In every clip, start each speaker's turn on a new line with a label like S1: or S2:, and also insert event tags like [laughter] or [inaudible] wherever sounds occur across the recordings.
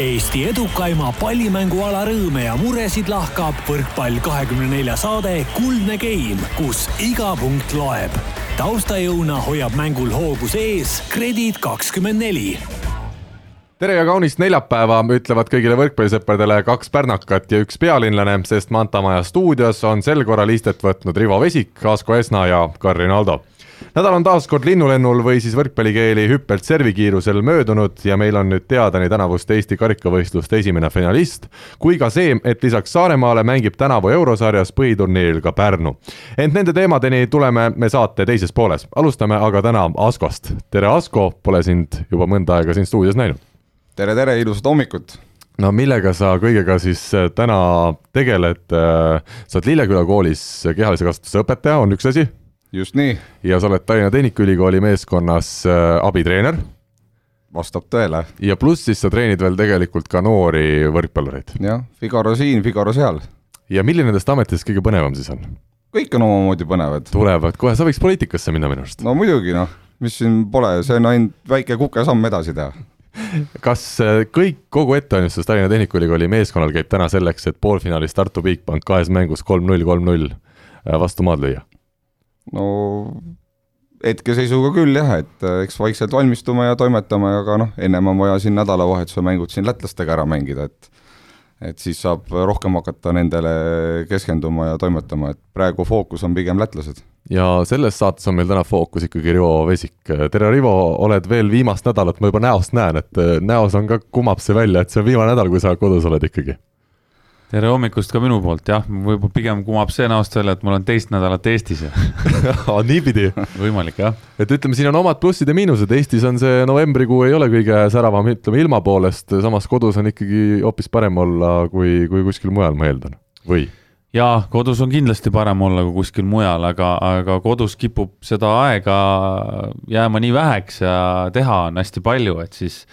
S1: Eesti edukaima pallimänguala rõõme ja muresid lahkab võrkpall kahekümne nelja saade Kuldne Game, kus iga punkt loeb. taustajõuna hoiab mängul hoogus ees Kredit kakskümmend neli
S2: tere ja kaunist neljapäeva ütlevad kõigile võrkpallisõpradele kaks pärnakat ja üks pealinlane, sest Manta Maja stuudios on sel korral istet võtnud Rivo Vesik, Asko Esna ja Karin Aldo nädal on taas kord linnulennul või siis võrkpallikeeli hüppelt servikiirusel möödunud ja meil on nüüd teada nii tänavuste Eesti karikavõistluste esimene finalist kui ka see, et lisaks Saaremaale mängib tänavu eurosarjas põhiturniiril ka Pärnu. ent nende teemadeni tuleme me saate teises pooles, alustame aga täna Askost. tere, Asko, pole sind juba mõnda aega siin stuudios näinud.
S3: tere, tere, ilusat hommikut
S2: no millega sa kõigega siis äh, täna tegeled? Äh, sa oled Lilleküla koolis kehalise kasvatuse õpetaja, on üks asi
S3: just nii.
S2: ja sa oled Tallinna Tehnikaülikooli meeskonnas äh, abitreener.
S3: vastab tõele.
S2: ja pluss siis sa treenid veel tegelikult ka noori võrkpallureid.
S3: jah, Figaro siin, Figaro seal.
S2: ja milline nendest ametitest kõige põnevam siis on?
S3: kõik on omamoodi põnevad.
S2: tulevad kohe, sa võiks poliitikasse minna minu arust.
S3: no muidugi noh, mis siin pole, see on ainult väike kukesamm edasi teha
S2: kas äh, kõik, kogu ettevalmistus Tallinna Tehnikaülikooli meeskonnal käib täna selleks, et poolfinaalis Tartu Bigbank kahes mängus kolm-null, kolm-null äh, vastu maad lüüa?
S3: No hetkeseisuga küll jah, et äh, eks vaikselt valmistume ja toimetame, aga noh, ennem on vaja siin nädalavahetuse mängud siin lätlastega ära mängida, et et siis saab rohkem hakata nendele keskenduma ja toimetama, et praegu fookus on pigem lätlased.
S2: ja selles saates on meil täna fookus ikkagi Rivo Vesik. tere, Rivo, oled veel viimast nädalat, ma juba näost näen, et äh, näos on ka, kumab see välja, et see on viimane nädal, kui sa kodus oled ikkagi
S4: tere hommikust ka minu poolt, jah, võib-olla pigem kumab see näost välja, et ma olen teist nädalat Eestis [laughs]
S2: niipidi?
S4: Võimalik, jah.
S2: et ütleme, siin on omad plussid ja miinused, Eestis on see novembrikuu ei ole kõige säravam, ütleme ilma poolest, samas kodus on ikkagi hoopis parem olla kui, kui kuskil mujal, ma eeldan, või?
S4: jaa, kodus on kindlasti parem olla kui kuskil mujal, aga, aga kodus kipub seda aega jääma nii väheks ja teha on hästi palju, et siis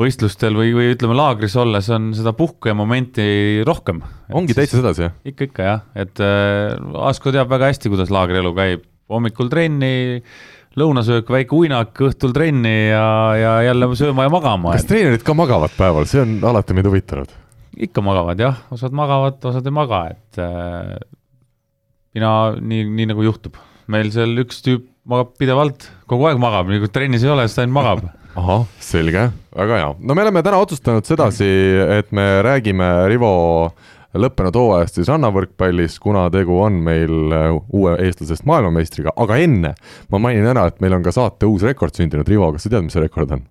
S4: võistlustel või, või ütleme, laagris olles on seda puhkemomenti rohkem.
S2: ongi täitsa sedasi, jah?
S4: ikka, ikka jah, et äh, Asko teab väga hästi, kuidas laagrielu käib, hommikul trenni, lõunasöök, väike uinak, õhtul trenni ja, ja jälle sööma ja magama.
S2: kas treenerid ka magavad päeval, see on alati mind huvitanud.
S4: ikka magavad jah, osad magavad, osad ei maga, et äh, mina nii, nii nagu juhtub. meil seal üks tüüp magab pidevalt, kogu aeg magab, nii kui trennis ei ole, siis ta ainult magab
S2: ahah, selge, väga hea. no me oleme täna otsustanud sedasi, et me räägime Rivo lõppenud hooajast siis rannavõrkpallis, kuna tegu on meil uue eestlasest maailmameistriga, aga enne ma mainin ära, et meil on ka saate uus rekord sündinud, Rivo, kas sa tead, mis see rekord on?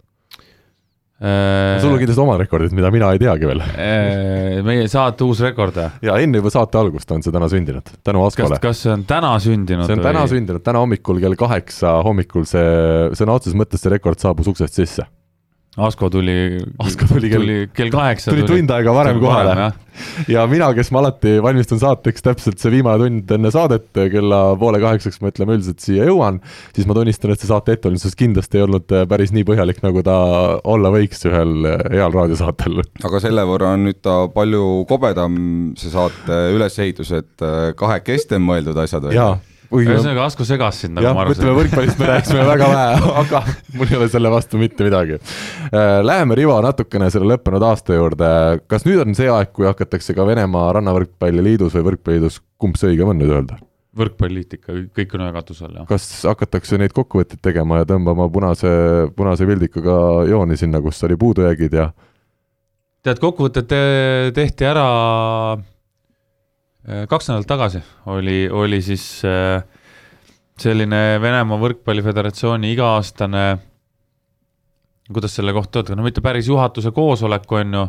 S2: Äh, sul on kindlasti oma rekordid, mida mina ei teagi veel
S4: äh, meie saate uus rekord või?
S2: ja enne juba saate algust on see täna sündinud, tänu Askole.
S4: kas see on täna sündinud?
S2: see on või? täna sündinud, täna hommikul kell kaheksa hommikul see, sõna otseses mõttes see rekord saabus uksest sisse
S4: Asko tuli,
S2: Asko tuli kell,
S4: tuli kell kaheksa.
S2: tuli tund aega varem kohale. ja mina, kes ma alati valmistun saateks täpselt see viimane tund enne saadet, kella poole kaheksaks ma ütleme üldiselt siia jõuan, siis ma tunnistan, et see saate ettevalmistus kindlasti ei olnud äh, päris nii põhjalik, nagu ta olla võiks ühel äh, heal raadiosaatel.
S3: aga selle võrra on nüüd ta palju kobedam, see saate ülesehitus, et äh, kahekesti on mõeldud asjad
S2: või?
S4: Ühesõnaga, Asko segas sind, nagu ma
S2: aru sain. ütleme võrkpallist me rääkisime väga vähe, [laughs] aga mul ei ole selle vastu mitte midagi. Äh, läheme, Rivo, natukene selle lõppenud aasta juurde. kas nüüd on see aeg, kui hakatakse ka Venemaa Rannavõrkpalliliidus või Võrkpalliliidus, kumb see õigem on nüüd öelda?
S4: võrkpalliliit ikka, kõik on ühe katuse all, jah.
S2: kas hakatakse neid kokkuvõtteid tegema ja tõmbama punase, punase pildikaga jooni sinna, kus oli puudujäägid ja?
S4: tead, kokkuvõtted tehti ära kaks nädalat tagasi oli, oli siis äh, selline Venemaa Võrkpalliföderatsiooni iga-aastane, kuidas selle kohta öelda, no mitte päris juhatuse koosolek, on ju,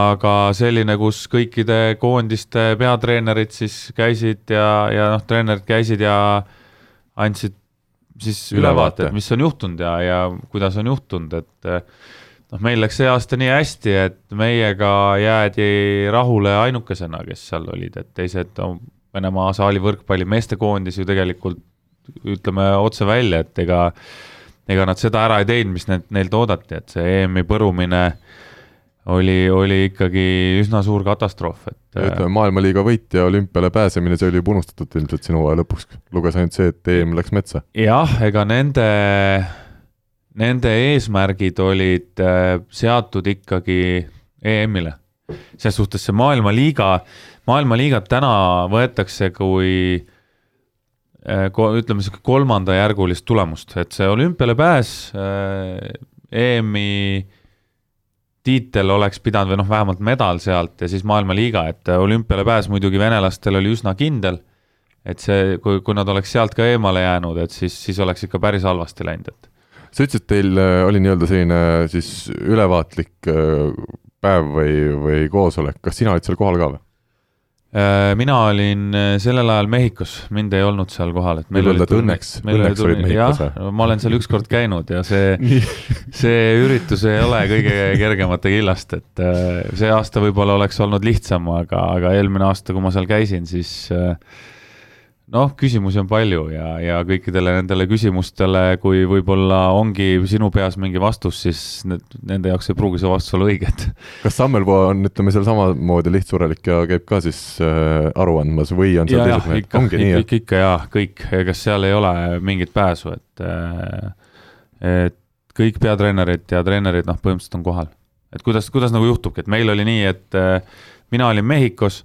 S4: aga selline, kus kõikide koondiste peatreenerid siis käisid ja, ja noh, treenerid käisid ja andsid siis ülevaate, et mis on juhtunud ja, ja kuidas on juhtunud, et noh, meil läks see aasta nii hästi, et meiega jäädi rahule ainukesena, kes seal olid, et teised Venemaa saali võrkpalli meestekoondis ju tegelikult ütleme otse välja, et ega, ega nad seda ära ei teinud, mis need, neilt oodati, et see EM-i põrumine oli, oli ikkagi üsna suur katastroof, et.
S2: ütleme, maailmaliiga võit ja olümpiale pääsemine, see oli juba unustatud ilmselt sinu hooaja lõpuks, luges ainult see, et EM läks metsa.
S4: jah, ega nende nende eesmärgid olid äh, seatud ikkagi EM-ile. selles suhtes see maailmaliiga, maailmaliigat täna võetakse kui äh, ütleme sihuke kolmandajärgulist tulemust, et see olümpiale pääs äh, EM-i tiitel oleks pidanud või noh, vähemalt medal sealt ja siis maailmaliiga, et olümpiale pääs muidugi venelastel oli üsna kindel. et see, kui, kui nad oleks sealt ka eemale jäänud, et siis, siis oleks ikka päris halvasti läinud, et
S2: sa ütlesid, teil äh, oli nii-öelda selline siis ülevaatlik äh, päev või, või koosolek, kas sina olid seal kohal ka või?
S4: Äh, mina olin äh, sellel ajal Mehhikos, mind ei olnud seal kohal, et meil
S2: Võib öelda,
S4: oli
S2: et
S4: turni-
S2: õnneks- õnneks olid Mehhikos,
S4: jah, ma olen seal ükskord käinud ja see, [laughs] see üritus ei ole kõige kergemate killast, et äh, see aasta võib-olla oleks olnud lihtsam, aga, aga eelmine aasta, kui ma seal käisin, siis äh, noh, küsimusi on palju ja, ja kõikidele nendele küsimustele, kui võib-olla ongi sinu peas mingi vastus, siis need, nende jaoks ei pruugi see vastus olla õige, et [laughs]
S2: kas Sammelpuu on, ütleme seal samamoodi lihtsurelik ja käib ka siis äh, aru andmas või on seal teised mehed, ongi nii,
S4: ikka, ikka jaa, kõik, ega seal ei ole mingit pääsu, et äh, et kõik peatreenerid ja treenerid, noh, põhimõtteliselt on kohal. et kuidas, kuidas nagu juhtubki, et meil oli nii, et äh, mina olin Mehhikos,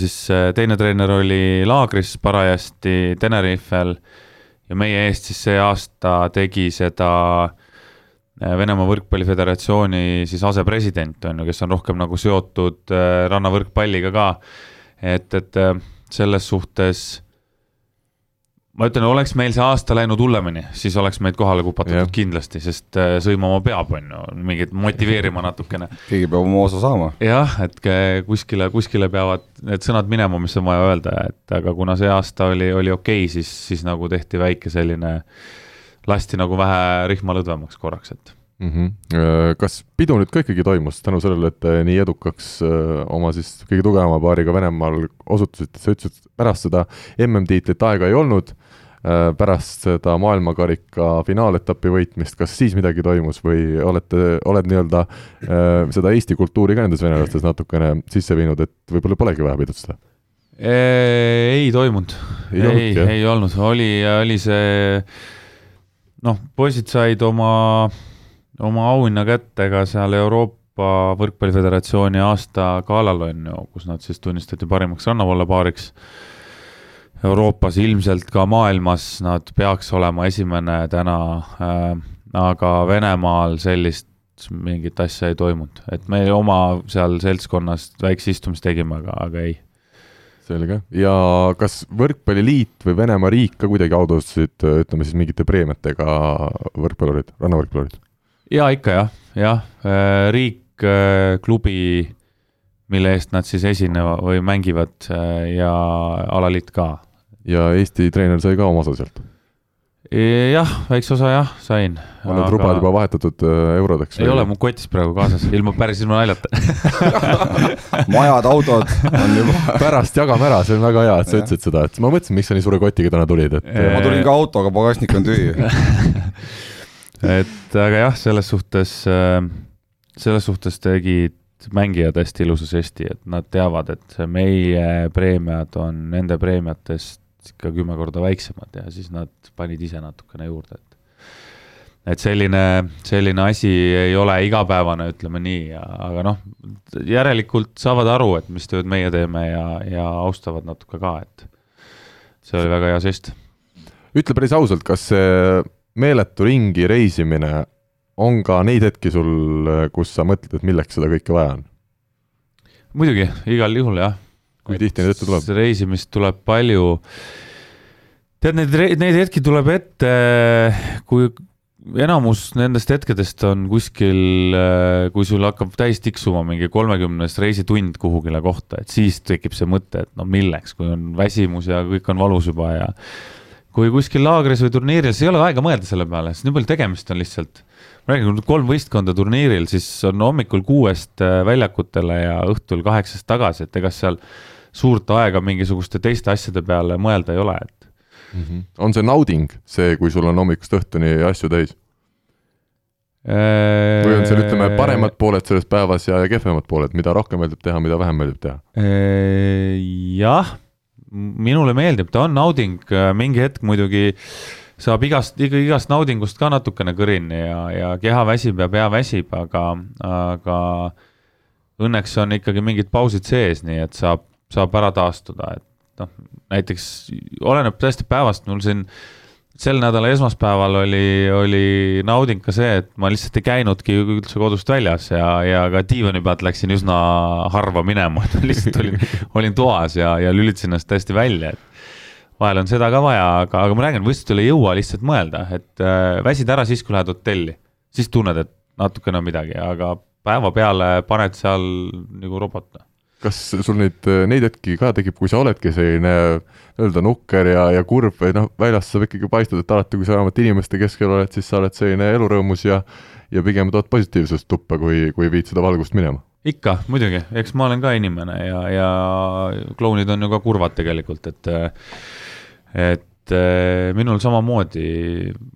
S4: siis äh, teine treener oli laagris parajasti Tenerifel ja meie eest siis see aasta tegi seda äh, Venemaa Võrkpalliföderatsiooni siis asepresident on ju, kes on rohkem nagu seotud äh, rannavõrkpalliga ka. et, et äh, selles suhtes ma ütlen, oleks meil see aasta läinud hullemini, siis oleks meid kohale kupatatud
S2: Jah.
S4: kindlasti, sest äh, sõimama peab, on ju, mingit motiveerima natukene.
S3: keegi peab oma osa saama.
S4: jah, et kuskile, kuskile peavad need sõnad minema, mis on vaja öelda, et aga kuna see aasta oli, oli okei okay,, siis, siis nagu tehti väike selline, lasti nagu vähe rihma lõdvemaks korraks, et
S2: mm. -hmm. kas pidu nüüd ka ikkagi toimus tänu sellele, et te nii edukaks äh, oma siis kõige tugevama paariga Venemaal osutusite, sa ütlesid, et pärast seda MM-tiitlit aega ei olnud, pärast seda maailmakarika finaaletapi võitmist, kas siis midagi toimus või olete, oled nii-öelda äh, seda Eesti kultuuri ka nendes venelastes natukene sisse viinud, et võib-olla polegi vaja pidustada?
S4: ei toimunud,
S2: Ei
S4: ei, ei olnud, oli, oli see noh, poisid said oma, oma auhinna kätte ka seal Euroopa Võrkpalliföderatsiooni aasta galal on ju, kus nad siis tunnistati parimaks rannavallapaariks. Euroopas, ilmselt ka maailmas nad peaks olema esimene täna äh,, aga Venemaal sellist mingit asja ei toimunud, et me oma seal seltskonnas väikse istumist tegime, aga, aga ei
S2: selge, ja kas Võrkpalliliit või Venemaa riik ka kuidagi audastasid, ütleme siis mingite preemiatega võrkpallurid, rannavõrkpallurid?
S4: ja ikka jah, jah, riik, klubi, mille eest nad siis esinevad või mängivad äh, ja alaliit ka.
S2: Ja Eesti treener sai ka oma osa sealt?
S4: jah, väikse osa jah, sain.
S2: on need rubad juba vahetatud äh, eurodeks?
S4: ei ole, mu kotis praegu kaasas, ilma, päris ilma naljata [laughs]
S3: majad, autod on juba [laughs]
S2: pärast jagame ära, see on väga hea, et sa ütlesid seda, et ma mõtlesin, miks sa nii suure kotiga täna tulid, et
S3: ma tulin ka autoga, pagasnik on tühi. [laughs]
S4: et aga jah, selles suhtes, selles suhtes tegid mängijad hästi ilusa žesti, et nad teavad, et meie preemiad on nende preemiatest ikka kümme korda väiksemad ja siis nad panid ise natukene juurde, et et selline, selline asi ei ole igapäevane, ütleme nii, aga noh, järelikult saavad aru, et mis tööd meie teeme ja, ja austavad natuke ka, et see oli väga hea žest
S2: ütle päris ausalt, kas see meeletu ringi reisimine on ka neid hetki sul, kus sa mõtled, et milleks seda kõike vaja on?
S4: muidugi, igal juhul jah.
S2: Kui tihti neid ette tuleb?
S4: reisimist tuleb palju. tead, neid, neid hetki tuleb ette, kui enamus nendest hetkedest on kuskil, kui sul hakkab täis tiksuma mingi kolmekümnes reisitund kuhugile kohta, et siis tekib see mõte, et no milleks, kui on väsimus ja kõik on valus juba ja kui kuskil laagris või turniiril, siis ei ole aega mõelda selle peale, sest nii palju tegemist on lihtsalt. ma räägin, kui kolm võistkonda turniiril, siis on hommikul kuuest äh, väljakutele ja õhtul kaheksast tagasi, et ega seal suurt aega mingisuguste teiste asjade peale mõelda ei ole, et
S2: Mm -hmm. on see nauding, see, kui sul on hommikust õhtuni asju täis? või on seal, ütleme, paremad pooled selles päevas ja, kehvemad pooled, mida rohkem meeldib teha, mida vähem meeldib teha?
S4: Äh, jah, minule meeldib, ta on nauding, mingi hetk muidugi saab igast, igast naudingust ka natukene kõrini ja, ja keha väsib ja pea väsib, aga, aga õnneks on ikkagi mingid pausid sees, nii et saab, saab ära taastuda, et noh, näiteks oleneb tõesti päevast, mul siin sel nädala esmaspäeval oli, oli nauding ka see, et ma lihtsalt ei käinudki üldse kodust väljas ja, ja ka diivani pealt läksin üsna harva minema, et lihtsalt olin, olin toas ja, ja lülitasin ennast täiesti välja, et vahel on seda ka vaja, aga, aga ma räägin, võistlustel ei jõua lihtsalt mõelda, et äh, väsid ära siis, kui lähed hotelli, siis tunned, et natukene on midagi, aga päeva peale paned seal nagu robot
S2: kas sul neid, neid hetki ka tekib, kui sa oledki selline nii-öelda nukker ja, ja kurb või noh, väljast sa ikkagi paistad, et alati, kui sa vähemalt inimeste keskel oled, siis sa oled selline elurõõmus ja ja pigem tood positiivsust tuppa, kui, kui viid seda valgust minema?
S4: ikka, muidugi, eks ma olen ka inimene ja, ja klounid on ju ka kurvad tegelikult, et et minul samamoodi,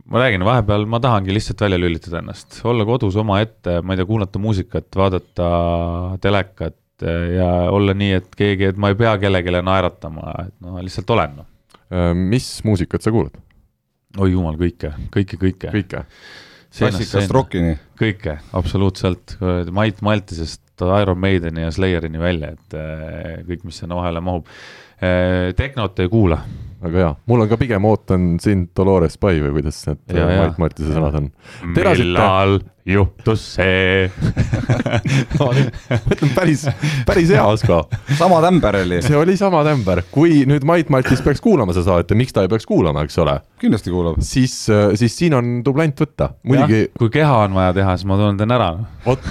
S4: ma räägin, vahepeal ma tahangi lihtsalt välja lülitada ennast, olla kodus omaette, ma ei tea, kuulata muusikat, vaadata telekat, Äh, ja olla nii, et keegi, et ma ei pea kellelegi naeratama, et noh, lihtsalt olen no..
S2: Äh, mis muusikat sa kuulad?
S4: oi jumal, kõike, kõike, kõike.
S2: kõike?
S3: klassikast rockini?
S4: kõike, absoluutselt, Mait Maltisest Iron Maideni ja Slayerini välja, et äh, kõik, mis sinna vahele mahub. Tehnot ei kuula
S2: väga hea, mul on ka pigem ootan sind Dolores Pai või kuidas need Mait Martise sõnad on.
S4: millal juhtus see [laughs]
S2: ma mõtlen päris, päris hea, Asko.
S3: sama tämber oli.
S2: see oli sama tämber, kui nüüd Mait Martis peaks kuulama seda saadet ja miks ta ei peaks kuulama, eks ole.
S3: kindlasti kuulab.
S2: siis, siis siin on dublant võtta, muidugi.
S4: kui keha on vaja teha, siis ma teen ära.
S2: vot,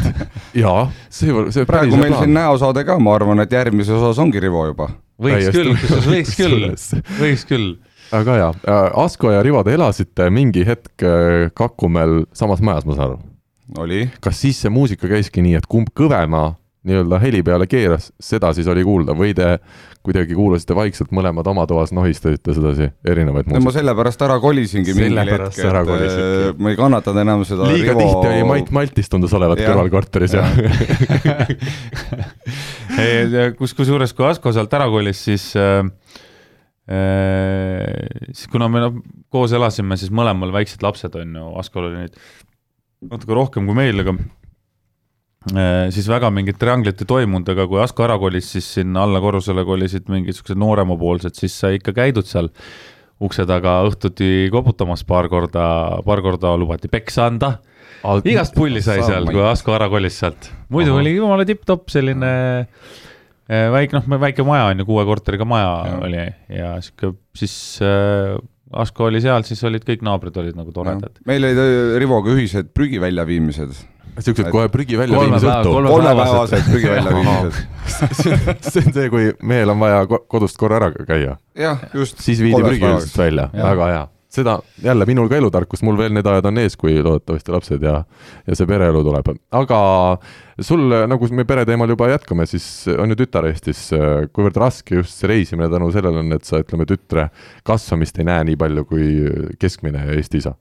S2: jaa, see, see.
S3: praegu meil siin näosaade ka, ma arvan, et järgmises osas ongi Rivo juba
S4: võiks küll, [laughs] võiks küll, võiks küll.
S2: väga hea, Asko ja Rivo, te elasite mingi hetk äh, Kakumäel samas majas, ma saan aru?
S3: Oli.
S2: kas siis see muusika käiski nii, et kumb kõvema nii-öelda heli peale keeras, seda siis oli kuulda või te kuidagi kuulasite vaikselt mõlemad oma toas, nohistasite sedasi erinevaid
S3: muusikat? no ma sellepärast ära kolisingi mingil hetkel, et äh, ma ei kannatanud enam seda
S2: liiga Rivo... tihti oli Mait Maltis tundus olevat kõrvalkorteris ja, [laughs]
S4: ja. kus, kusjuures kui Asko sealt ära kolis, siis äh, äh, siis kuna me noh, koos elasime, siis mõlemal väiksed lapsed on ju, Askol oli neid natuke rohkem kui meil, aga Äh, siis väga mingit trianglit ei toimunud, aga kui Asko ära kolis, siis sinna alla korrusele kolisid mingisugused nooremapoolsed, siis sai ikka käidud seal ukse taga õhtuti koputamas paar korda, paar korda lubati peksa anda. igast pulli sai seal, kui Asko ära kolis sealt. muidu Aha. oli jumala tipp-topp selline äh, väike, noh, väike maja on ju, kuue korteriga maja ja. oli ja sihuke, siis äh, Asko oli seal, siis olid kõik naabrid olid nagu toredad.
S3: meil olid äh, Rivoga ühised prügi väljaviimised
S2: siuksed kohe prügi väljaviimise õhtu.
S3: kolmepäevased prügi väljaviimised [laughs]
S2: see on see, kui mehel on vaja kodust korra ära käia.
S3: jah, just.
S2: siis viidi prügi üldsest välja, väga hea. Seda jälle minul ka elutarkust, mul veel need ajad on ees, kui loodetavasti lapsed ja, ja see pereelu tuleb. aga sul, nagu me pere teemal juba jätkame, siis on ju tütar Eestis, kuivõrd raske just see reisimine tänu sellele on, et sa ütleme, tütre kasvamist ei näe nii palju kui keskmine Eesti isa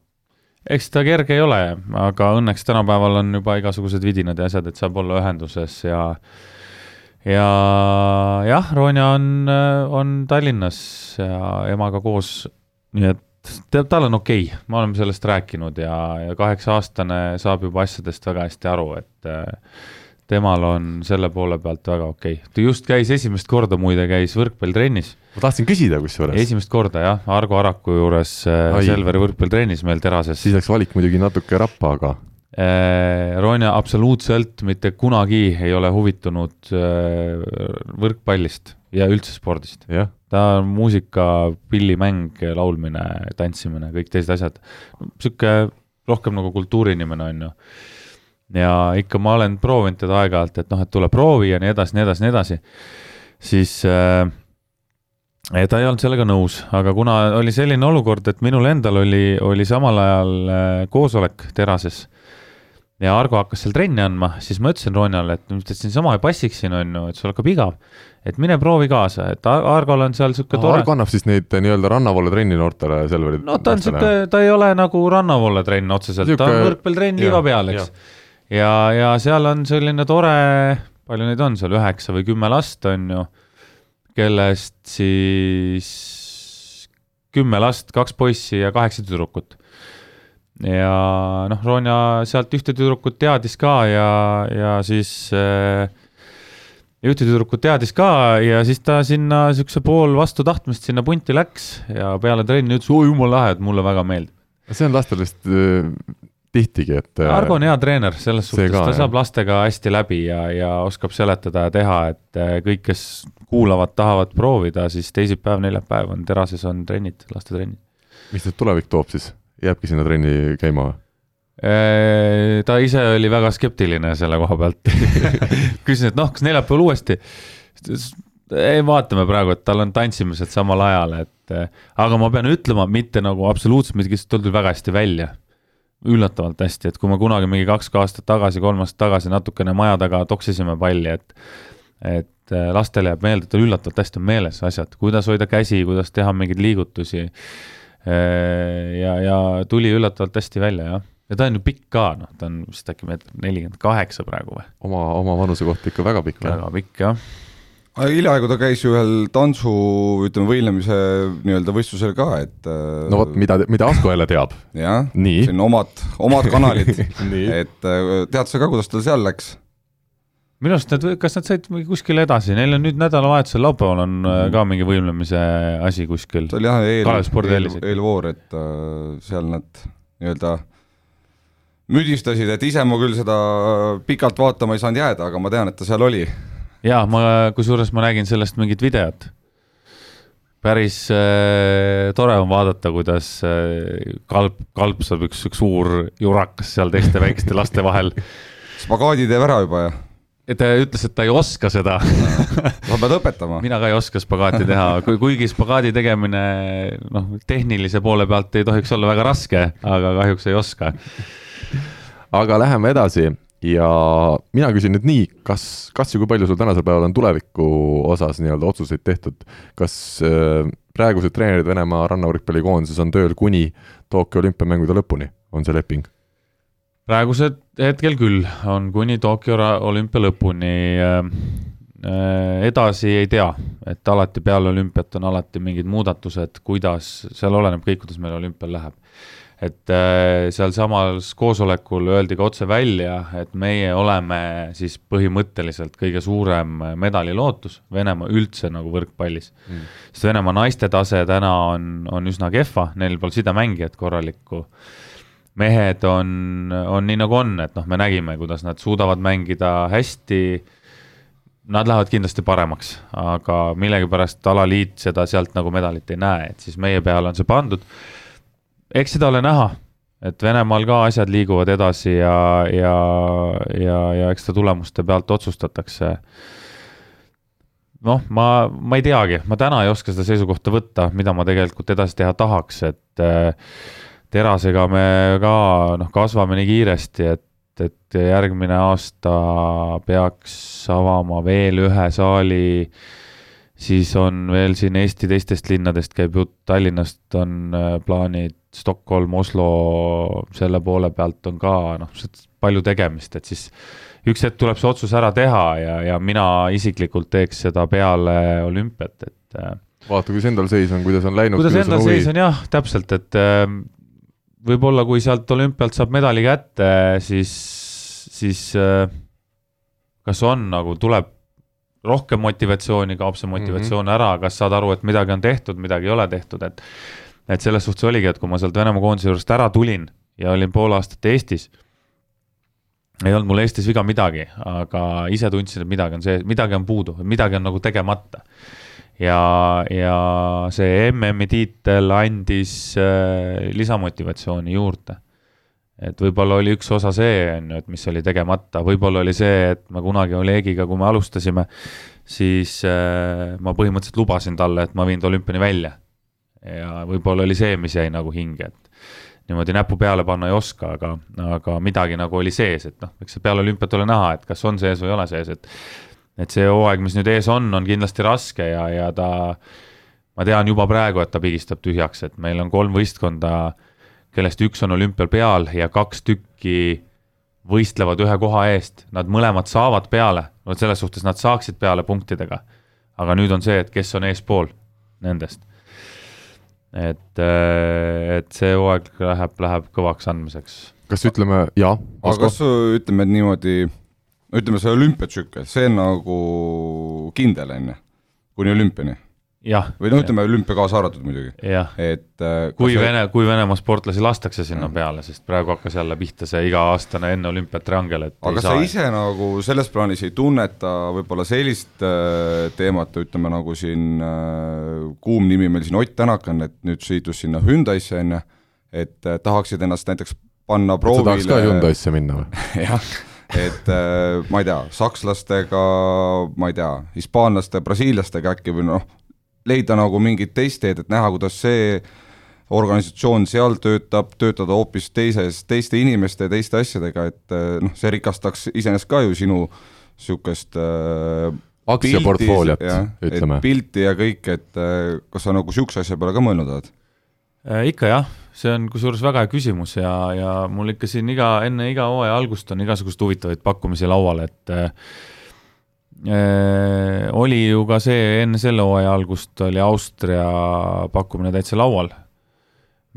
S4: eks ta kerge ei ole, aga õnneks tänapäeval on juba igasugused vidinad ja asjad, et saab olla ühenduses ja ja jah, Ronja on, on Tallinnas ja emaga koos, nii et tead, tal on okei okay., me oleme sellest rääkinud ja, ja kaheksa-aastane saab juba asjadest väga hästi aru, et temal on selle poole pealt väga okei okay.. ta just käis esimest korda muide, käis võrkpallitrennis.
S2: ma tahtsin küsida kusjuures.
S4: esimest korda jah, Argo Araku juures äh, Ai. Selveri võrkpallitrennis meil Terases.
S2: siis läks valik muidugi natuke rappa, aga
S4: äh,. Ronja absoluutselt mitte kunagi ei ole huvitunud äh, võrkpallist ja üldse spordist. ta on muusika, pillimäng, laulmine, tantsimine, kõik teised asjad. niisugune rohkem nagu kultuuriinimene on ju ja ikka ma olen proovinud teda aeg-ajalt, et noh, et tule proovi ja nii edasi, nii edasi, nii edasi, siis äh, ta ei olnud sellega nõus, aga kuna oli selline olukord, et minul endal oli, oli samal ajal äh, koosolek terases ja Argo hakkas seal trenni andma, siis ma ütlesin Ronjale, et nüüd, et siinsama ei passiks siin on ju, et sul hakkab igav. Et mine proovi kaasa, et Argol on seal sihuke tore.
S2: Argo annab siis neid nii-öelda rannavoole trenni noortele Selveri.
S4: no ta on sihuke, ta ei ole nagu rannavoole trenn otseselt, ta on võrkpallitrenn liiva peal, eks ja, ja seal on selline tore, palju neid on seal, üheksa või kümme last on ju, kellest siis kümme last, kaks poissi ja kaheksa tüdrukut. ja noh, Ronja sealt ühte tüdrukut teadis ka ja, ja siis äh, ühte tüdrukut teadis ka ja siis ta sinna siukse pool vastu tahtmist sinna punti läks ja peale trenni ütles, oi jumala lahe, et mulle väga meeldib.
S2: see on lastel vist äh, tihtigi, et. Äh,
S4: Argo on hea treener, selles suhtes ta jah. saab lastega hästi läbi ja, ja oskab seletada ja teha, et äh, kõik, kes kuulavad, tahavad proovida, siis teisipäev, neljapäev on terases on trennid, lastetrennid.
S2: mis nüüd tulevik toob siis, jääbki sinna trenni käima või?
S4: Äh, ta ise oli väga skeptiline selle koha pealt [laughs] küsisin, et noh, kas neljapäeval uuesti? ei, vaatame praegu, et tal on tantsimised samal ajal, et aga ma pean ütlema, mitte nagu absoluutselt midagi, tal tuli väga hästi välja üllatavalt hästi, et kui me kunagi mingi kaks aastat tagasi, kolm aastat tagasi natukene maja taga toksisime palli, et et äh, lastele jääb meelde, tal üllatavalt hästi on meeles asjad, kuidas hoida käsi, kuidas teha mingeid liigutusi. Äh, ja, ja tuli üllatavalt hästi välja, jah. Ja ta on ju pikk ka, noh, ta on vist äkki meeter nelikümmend kaheksa praegu või?
S2: oma, oma vanuse kohta ikka väga pikk.
S4: väga pikk, jah
S3: hiljaaegu ta käis ju ühel tantsu, ütleme, võimlemise nii-öelda võistlusel ka, et
S2: äh, no vot, mida, mida Asko jälle teab. [laughs]
S3: jah, siin omad, omad kanalid [laughs] et äh, tead sa ka, kuidas tal seal läks?
S4: minu arust nad, kas nad said kuskile edasi, neil on nüüd nädalavahetusel, laupäeval on mm. ka mingi võimlemise asi kuskil.
S3: see oli jah, eel, eel, eelvoor, et äh, seal nad nii-öelda müdistasid, et ise ma küll seda pikalt vaatama ei saanud jääda, aga ma tean, et ta seal oli
S4: jaa, ma, kusjuures ma nägin sellest mingit videot. päris äh, tore on vaadata, kuidas äh, kalp, kalpsab üks, üks suur jurakas seal teiste väikeste laste vahel. [laughs]
S3: spagaadi teeb ära juba, jah?
S4: ta ütles, et ta ei oska seda [laughs]
S3: sa pead õpetama.
S4: mina ka ei oska spagaati teha, kuigi spagaadi tegemine noh, tehnilise poole pealt ei tohiks olla väga raske, aga kahjuks ei oska.
S2: Aga läheme edasi. Ja mina küsin nüüd nii, kas, kas ja kui palju sul tänasel päeval on tuleviku osas nii-öelda otsuseid tehtud, kas äh, praegused treenerid Venemaa rannavõrkpallikoondises on tööl kuni Tokyo olümpiamängude lõpuni, on see leping?
S4: praegused hetkel küll, on kuni Tokyo olümpia lõpuni. Äh, äh,. edasi ei tea, et alati peale olümpiat on alati mingid muudatused, kuidas, seal oleneb kõik, kuidas meil olümpial läheb et äh, sealsamal koosolekul öeldi ka otse välja, et meie oleme siis põhimõtteliselt kõige suurem medalilootus Venemaa üldse nagu võrkpallis. Mm.. sest Venemaa naiste tase täna on, on üsna kehva, neil pole sidemängijat korralikku. mehed on, on nii nagu on, et noh, me nägime, kuidas nad suudavad mängida hästi. Nad lähevad kindlasti paremaks, aga millegipärast alaliit seda sealt nagu medalit ei näe, et siis meie peale on see pandud eks seda ole näha, et Venemaal ka asjad liiguvad edasi ja, ja, ja, ja eks ta tulemuste pealt otsustatakse. noh, ma, ma ei teagi, ma täna ei oska seda seisukohta võtta, mida ma tegelikult edasi teha tahaks, et äh, terasega me ka noh, kasvame nii kiiresti, et et järgmine aasta peaks avama veel ühe saali siis on veel siin Eesti teistest linnadest käib jutt, Tallinnast on äh, plaanid, Stockholm, Oslo, selle poole pealt on ka noh, palju tegemist, et siis üks hetk tuleb see otsus ära teha ja, ja mina isiklikult teeks seda peale olümpiat, et äh,
S2: vaata, kuidas endal seis on, kuidas on läinud.
S4: kuidas endal seis on jah, täpselt, et äh, võib-olla kui sealt olümpialt saab medali kätte, siis, siis kas on nagu, tuleb rohkem motivatsiooni, kaob see motivatsioon mm -hmm. ära, kas saad aru, et midagi on tehtud, midagi ei ole tehtud, et et selles suhtes oligi, et kui ma sealt Venemaa koondise juurest ära tulin ja olin pool aastat Eestis, ei olnud mul Eestis viga midagi, aga ise tundsin, et midagi on see, midagi on puudu, midagi on nagu tegemata. ja, ja see MM-i tiitel andis äh, lisamotivatsiooni juurde et võib-olla oli üks osa see, on ju, et mis oli tegemata, võib-olla oli see, et me kunagi Olegiga, kui me alustasime, siis äh, ma põhimõtteliselt lubasin talle, et ma viin ta olümpiani välja. Ja võib-olla oli see, mis jäi nagu hinge, et niimoodi näpu peale panna ei oska, aga, aga midagi nagu oli sees, et noh, eks see peale olümpiat ole näha, et kas on sees või ei ole sees, et et see hooaeg, mis nüüd ees on, on kindlasti raske ja, ja ta, ma tean juba praegu, et ta pigistab tühjaks, et meil on kolm võistkonda kellest üks on olümpial peal ja kaks tükki võistlevad ühe koha eest, nad mõlemad saavad peale, vot selles suhtes nad saaksid peale punktidega. aga nüüd on see, et kes on eespool nendest. et, et see hooaeg läheb, läheb kõvaks andmiseks.
S2: kas ütleme jaa,
S3: aga kas? ütleme et niimoodi, ütleme see olümpiatsükkel, see on nagu kindel, on ju, kuni olümpiani või no ütleme olümpia kaasa arvatud muidugi, et äh,
S4: kui
S3: see-
S4: Vene, kui Venemaa sportlasi lastakse sinna
S3: Mhm.
S4: peale, sest praegu hakkas jälle pihta see iga-aastane enne olümpiat triangel, et
S3: aga sa ise nagu selles plaanis ei tunneta võib-olla sellist äh, teemat, ütleme nagu siin äh, kuum nimi meil siin Ott Tänak on, et nüüd sõidus sinna Hyundai'sse on ju, et äh, tahaksid ennast näiteks panna
S2: sa tahaks ka
S3: proovile
S2: Hyundai'sse minna või? [laughs]
S3: jah, et äh, ma ei tea, sakslastega, ma ei tea, hispaanlaste, brasiillastega äkki või noh, leida nagu mingit teist teed, et näha, kuidas see organisatsioon seal töötab, töötada hoopis teises, teiste inimeste ja teiste asjadega, et äh, noh, see rikastaks iseenesest ka ju sinu niisugust äh,
S2: aktsiaportfooliot
S3: jah,,
S2: ütleme
S3: et. pilti ja kõik, et äh, kas sa nagu niisuguse asja peale ka mõelnud oled?
S4: Äh, ikka jah, see on kusjuures väga hea küsimus ja, ja mul ikka siin iga, enne iga hooaja algust on igasuguseid huvitavaid pakkumisi laual, et äh, oli ju ka see, enne selle hooaja algust oli Austria pakkumine täitsa laual,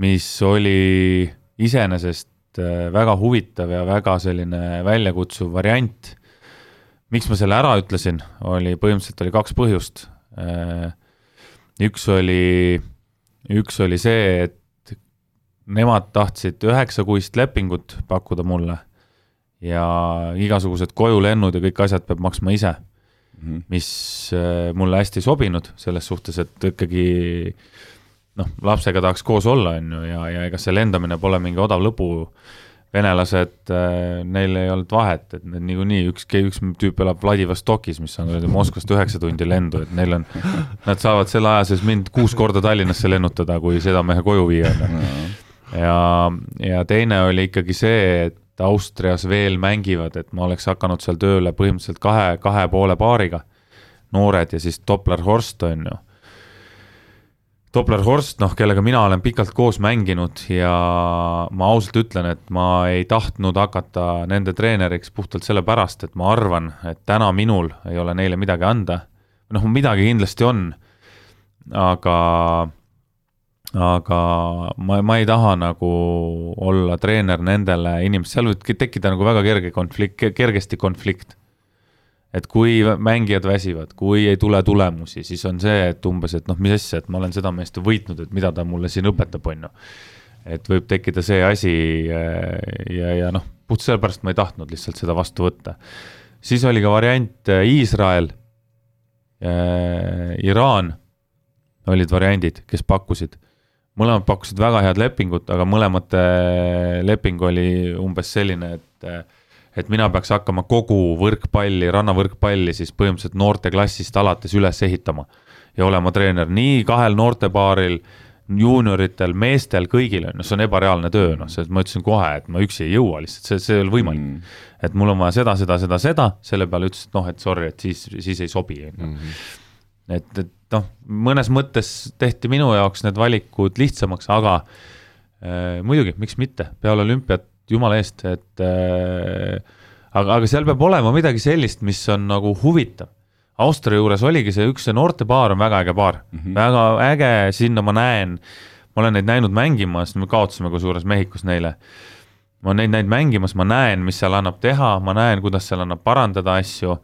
S4: mis oli iseenesest äh, väga huvitav ja väga selline väljakutsuv variant. miks ma selle ära ütlesin, oli põhimõtteliselt oli kaks põhjust. üks oli üks oli see, et nemad tahtsid üheksakuist lepingut pakkuda mulle ja igasugused kojulennud ja kõik asjad peab maksma ise, mis äh, mulle hästi ei sobinud selles suhtes, et ikkagi noh, lapsega tahaks koos olla, on ju, ja, ja ega see lendamine pole mingi odav lõbu. venelased, neil ei olnud vahet, et need niikuinii üks, üks tüüp elab Vladivostokis, mis on Moskvast üheksa tundi lendu, et neil on, nad saavad selle aja sees mind kuus korda Tallinnasse lennutada, kui seda mehe koju viia, on ju. Ja, ja teine oli ikkagi see, et Austrias veel mängivad, et ma oleks hakanud seal tööle põhimõtteliselt kahe, kahe poole paariga, noored ja siis Doppler Horst on ju. Doppler Horst, noh, kellega mina olen pikalt koos mänginud ja ma ausalt ütlen, et ma ei tahtnud hakata nende treeneriks puhtalt sellepärast, et ma arvan, et täna minul ei ole neile midagi anda. noh, midagi kindlasti on, aga aga ma, ma ei taha nagu olla treener nendele inimestele, seal võib tekkida nagu väga kerge konflikt, kergesti konflikt. et kui mängijad väsivad, kui ei tule tulemusi, siis on see, et umbes, et noh, mis asja, et ma olen seda meest ju võitnud, et mida ta mulle siin õpetab, on ju. et võib tekkida see asi äh, ja, ja noh, puht sellepärast ma ei tahtnud lihtsalt seda vastu võtta. siis oli ka variant äh, Iisrael, Iraan olid variandid, kes pakkusid mõlemad pakkusid väga head lepingut, aga mõlemate leping oli umbes selline, et et mina peaks hakkama kogu võrkpalli, rannavõrkpalli siis põhimõtteliselt noorteklassist alates üles ehitama ja olema treener nii kahel noortepaaril, juunioritel, meestel, kõigil on, noh, see on ebareaalne töö, noh, selles ma ütlesin kohe, et ma üksi ei jõua lihtsalt, see, see ei ole võimalik mm.. et mul on vaja seda, seda, seda, seda, selle peale ütles, et noh, et sorry, et siis, siis ei sobi, on ju. et, et noh, mõnes mõttes tehti minu jaoks need valikud lihtsamaks, aga äh, muidugi, miks mitte, peale olümpiat, jumala eest, et äh, aga, aga seal peab olema midagi sellist, mis on nagu huvitav. Austria juures oligi see üks, see noortepaar on väga äge paar mm, -hmm. väga äge, sinna ma näen, ma olen neid näinud mängimas, me kaotasime kusjuures Mehhikos neile. ma neid näinud mängimas, ma näen, mis seal annab teha, ma näen, kuidas seal annab parandada asju.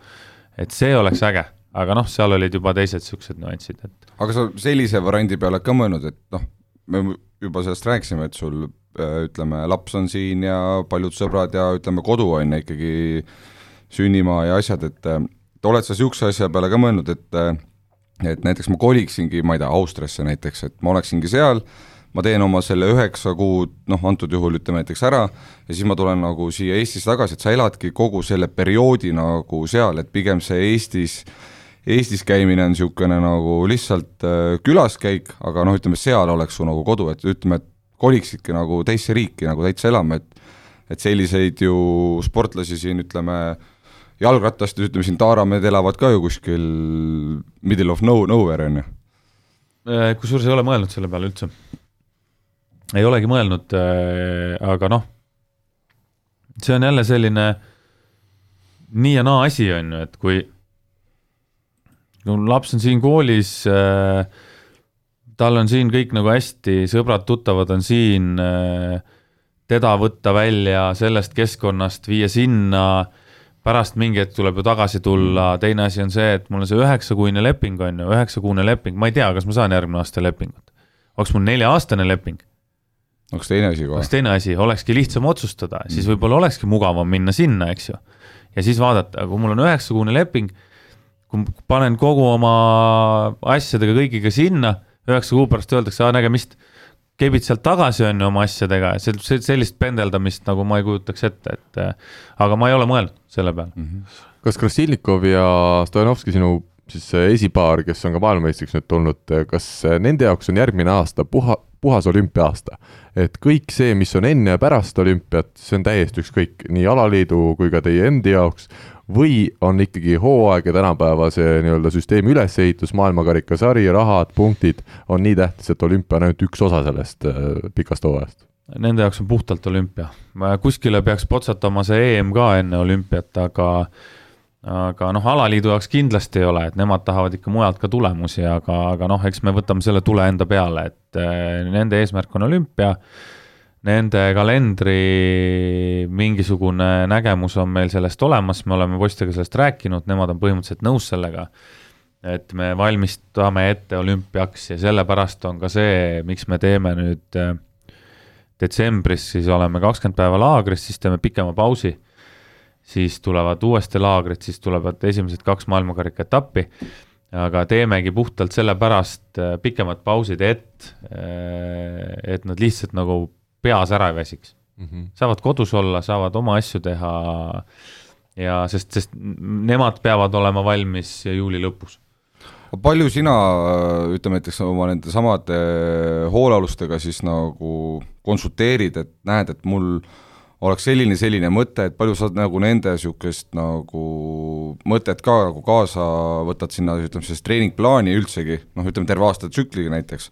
S4: et see oleks äge, aga noh, seal olid juba teised siuksed nüansid, et
S3: aga sa sellise variandi peale ka mõelnud, et noh, me juba sellest rääkisime, et sul äh, ütleme, laps on siin ja paljud sõbrad ja ütleme, kodu on ju ikkagi sünnimaa ja asjad, et äh, oled sa niisuguse asja peale ka mõelnud, et äh, et näiteks ma koliksingi, ma ei tea, Austriasse näiteks, et ma oleksingi seal, ma teen oma selle üheksa kuud, noh antud juhul ütleme näiteks ära ja siis ma tulen nagu siia Eestisse tagasi, et sa eladki kogu selle perioodi nagu seal, et pigem see Eestis Eestis käimine on niisugune nagu lihtsalt äh, külaskäik, aga noh, ütleme seal oleks su nagu kodu, et ütleme, et koliksidki nagu teisse riiki nagu täitsa elama, et et selliseid ju sportlasi siin ütleme, jalgrattastes ütleme siin Taaramehed elavad ka ju kuskil middle of no nowhere on ju.
S4: Äh, kusjuures ei ole mõelnud selle peale üldse. ei olegi mõelnud, aga noh, see on jälle selline nii ja naa asi, on ju, et kui kui laps on siin koolis, tal on siin kõik nagu hästi, sõbrad-tuttavad on siin, teda võtta välja sellest keskkonnast, viia sinna, pärast mingi hetk tuleb ju tagasi tulla, teine asi on see, et mul on see üheksakuine leping, on ju, üheksakuune leping, ma ei tea, kas ma saan järgmine aasta lepingut. oleks mul nelja-aastane leping
S3: oleks teine asi kohe.
S4: oleks teine asi, olekski lihtsam otsustada, siis võib-olla olekski mugavam minna sinna, eks ju. ja siis vaadata, kui mul on üheksakuune leping, kui panen kogu oma asjadega kõigiga sinna, üheksa kuu pärast öeldakse, nägemist, kebid sealt tagasi, on ju, oma asjadega, sellist pendeldamist nagu ma ei kujutaks ette, et aga ma ei ole mõelnud selle peale mm. -hmm.
S2: kas Krasilnikov ja Stojanovski, sinu siis esipaar, kes on ka maailmameistriks nüüd tulnud, kas nende jaoks on järgmine aasta puha, puhas olümpia-aasta. et kõik see, mis on enne ja pärast olümpiat, see on täiesti ükskõik nii alaliidu kui ka teie endi jaoks, või on ikkagi hooaeg ja tänapäeva see nii-öelda süsteemi ülesehitus, maailmakarikasari, rahad, punktid, on nii tähtis, et olümpia on ainult üks osa sellest äh, pikast hooajast?
S4: Nende jaoks on puhtalt olümpia. kuskile peaks potsatama see EM ka enne olümpiat, aga aga noh, alaliidu jaoks kindlasti ei ole, et nemad tahavad ikka mujalt ka tulemusi, aga, aga noh, eks me võtame selle tule enda peale, et äh, nende eesmärk on olümpia. Nende kalendri mingisugune nägemus on meil sellest olemas, me oleme poistega sellest rääkinud, nemad on põhimõtteliselt nõus sellega. et me valmistame ette olümpiaks ja sellepärast on ka see, miks me teeme nüüd äh, detsembris, siis oleme kakskümmend päeva laagris, siis teeme pikema pausi siis tulevad uuesti laagrid, siis tulevad esimesed kaks maailmakarika etappi. aga teemegi puhtalt sellepärast äh, pikemad pausid, et, äh, et nad lihtsalt nagu peas ära ei väsiks mm. -hmm. saavad kodus olla, saavad oma asju teha ja sest, sest nemad peavad olema valmis juuli lõpus
S3: palju sina, ütleme näiteks oma nende samade hoolealustega siis nagu konsulteerid, et näed, et mul oleks selline, selline mõte, et palju sa nagu nende niisugust nagu mõtet ka nagu kaasa võtad sinna, ütleme siis treeningplaani üldsegi, noh, ütleme terve aasta tsükliga näiteks,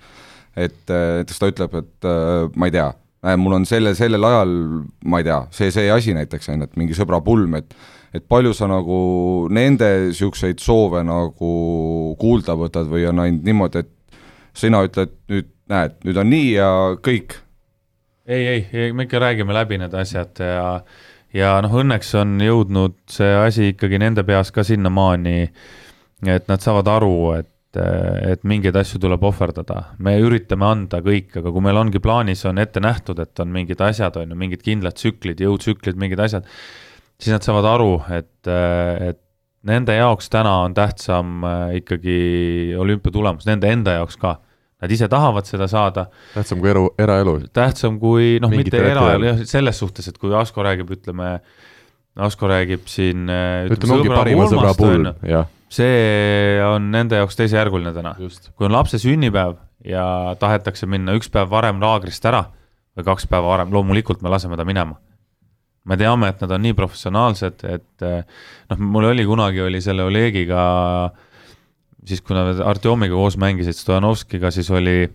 S3: et näiteks ta ütleb, et äh, ma ei tea, mul on selle, sellel ajal, ma ei tea, see, see asi näiteks, on ju, et mingi sõbra pulm, et et palju sa nagu nende niisuguseid soove nagu kuulda võtad või on ainult niimoodi, et sina ütled nüüd, näed, nüüd on nii ja kõik?
S4: Ei, ei, ei, me ikka räägime läbi need asjad ja, ja noh, õnneks on jõudnud see asi ikkagi nende peas ka sinnamaani, et nad saavad aru, et et mingeid asju tuleb ohverdada, me üritame anda kõik, aga kui meil ongi plaanis, on ette nähtud, et on mingid asjad, on ju, mingid kindlad tsüklid, jõutsüklid, mingid asjad, siis nad saavad aru, et, et nende jaoks täna on tähtsam ikkagi olümpiatulemus, nende enda jaoks ka Nad ise tahavad seda saada.
S2: tähtsam kui elu, eraelu.
S4: tähtsam kui noh, mitte eraelu jah, selles suhtes, et kui Asko räägib, ütleme, Asko räägib siin
S2: äh, ütleme, ongi parima sõbra puhul, jah.
S4: See on nende jaoks teisejärguline täna. kui on lapse sünnipäev ja tahetakse minna üks päev varem laagrist ära või kaks päeva varem, loomulikult me laseme ta minema me teame, et nad on nii professionaalsed, et äh, noh, mul oli kunagi, oli selle Olegiga siis kui nad Artjomiga koos mängisid, Stojanovskiga, siis oli,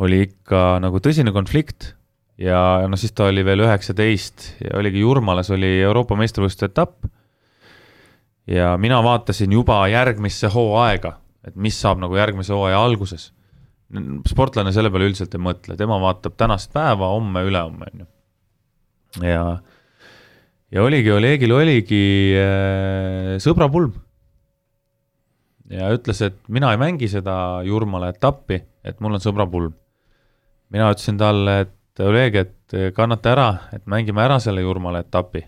S4: oli ikka nagu tõsine konflikt ja noh, siis ta oli veel üheksateist ja oligi Jurmalas oli Euroopa meistrivõistluste etapp. Ja mina vaatasin juba järgmisse hooaega, et mis saab nagu järgmise hooaja alguses. sportlane selle peale üldiselt ei mõtle, tema vaatab tänast päeva, homme, ülehomme, on ju. ja, ja oligi, Olegil oligi äh, sõbrapulm ja ütles, et mina ei mängi seda Jurmala etappi, et mul on sõbrapulm. mina ütlesin talle, et Oleg, et kannata ära, et mängime ära selle Jurmala etapi.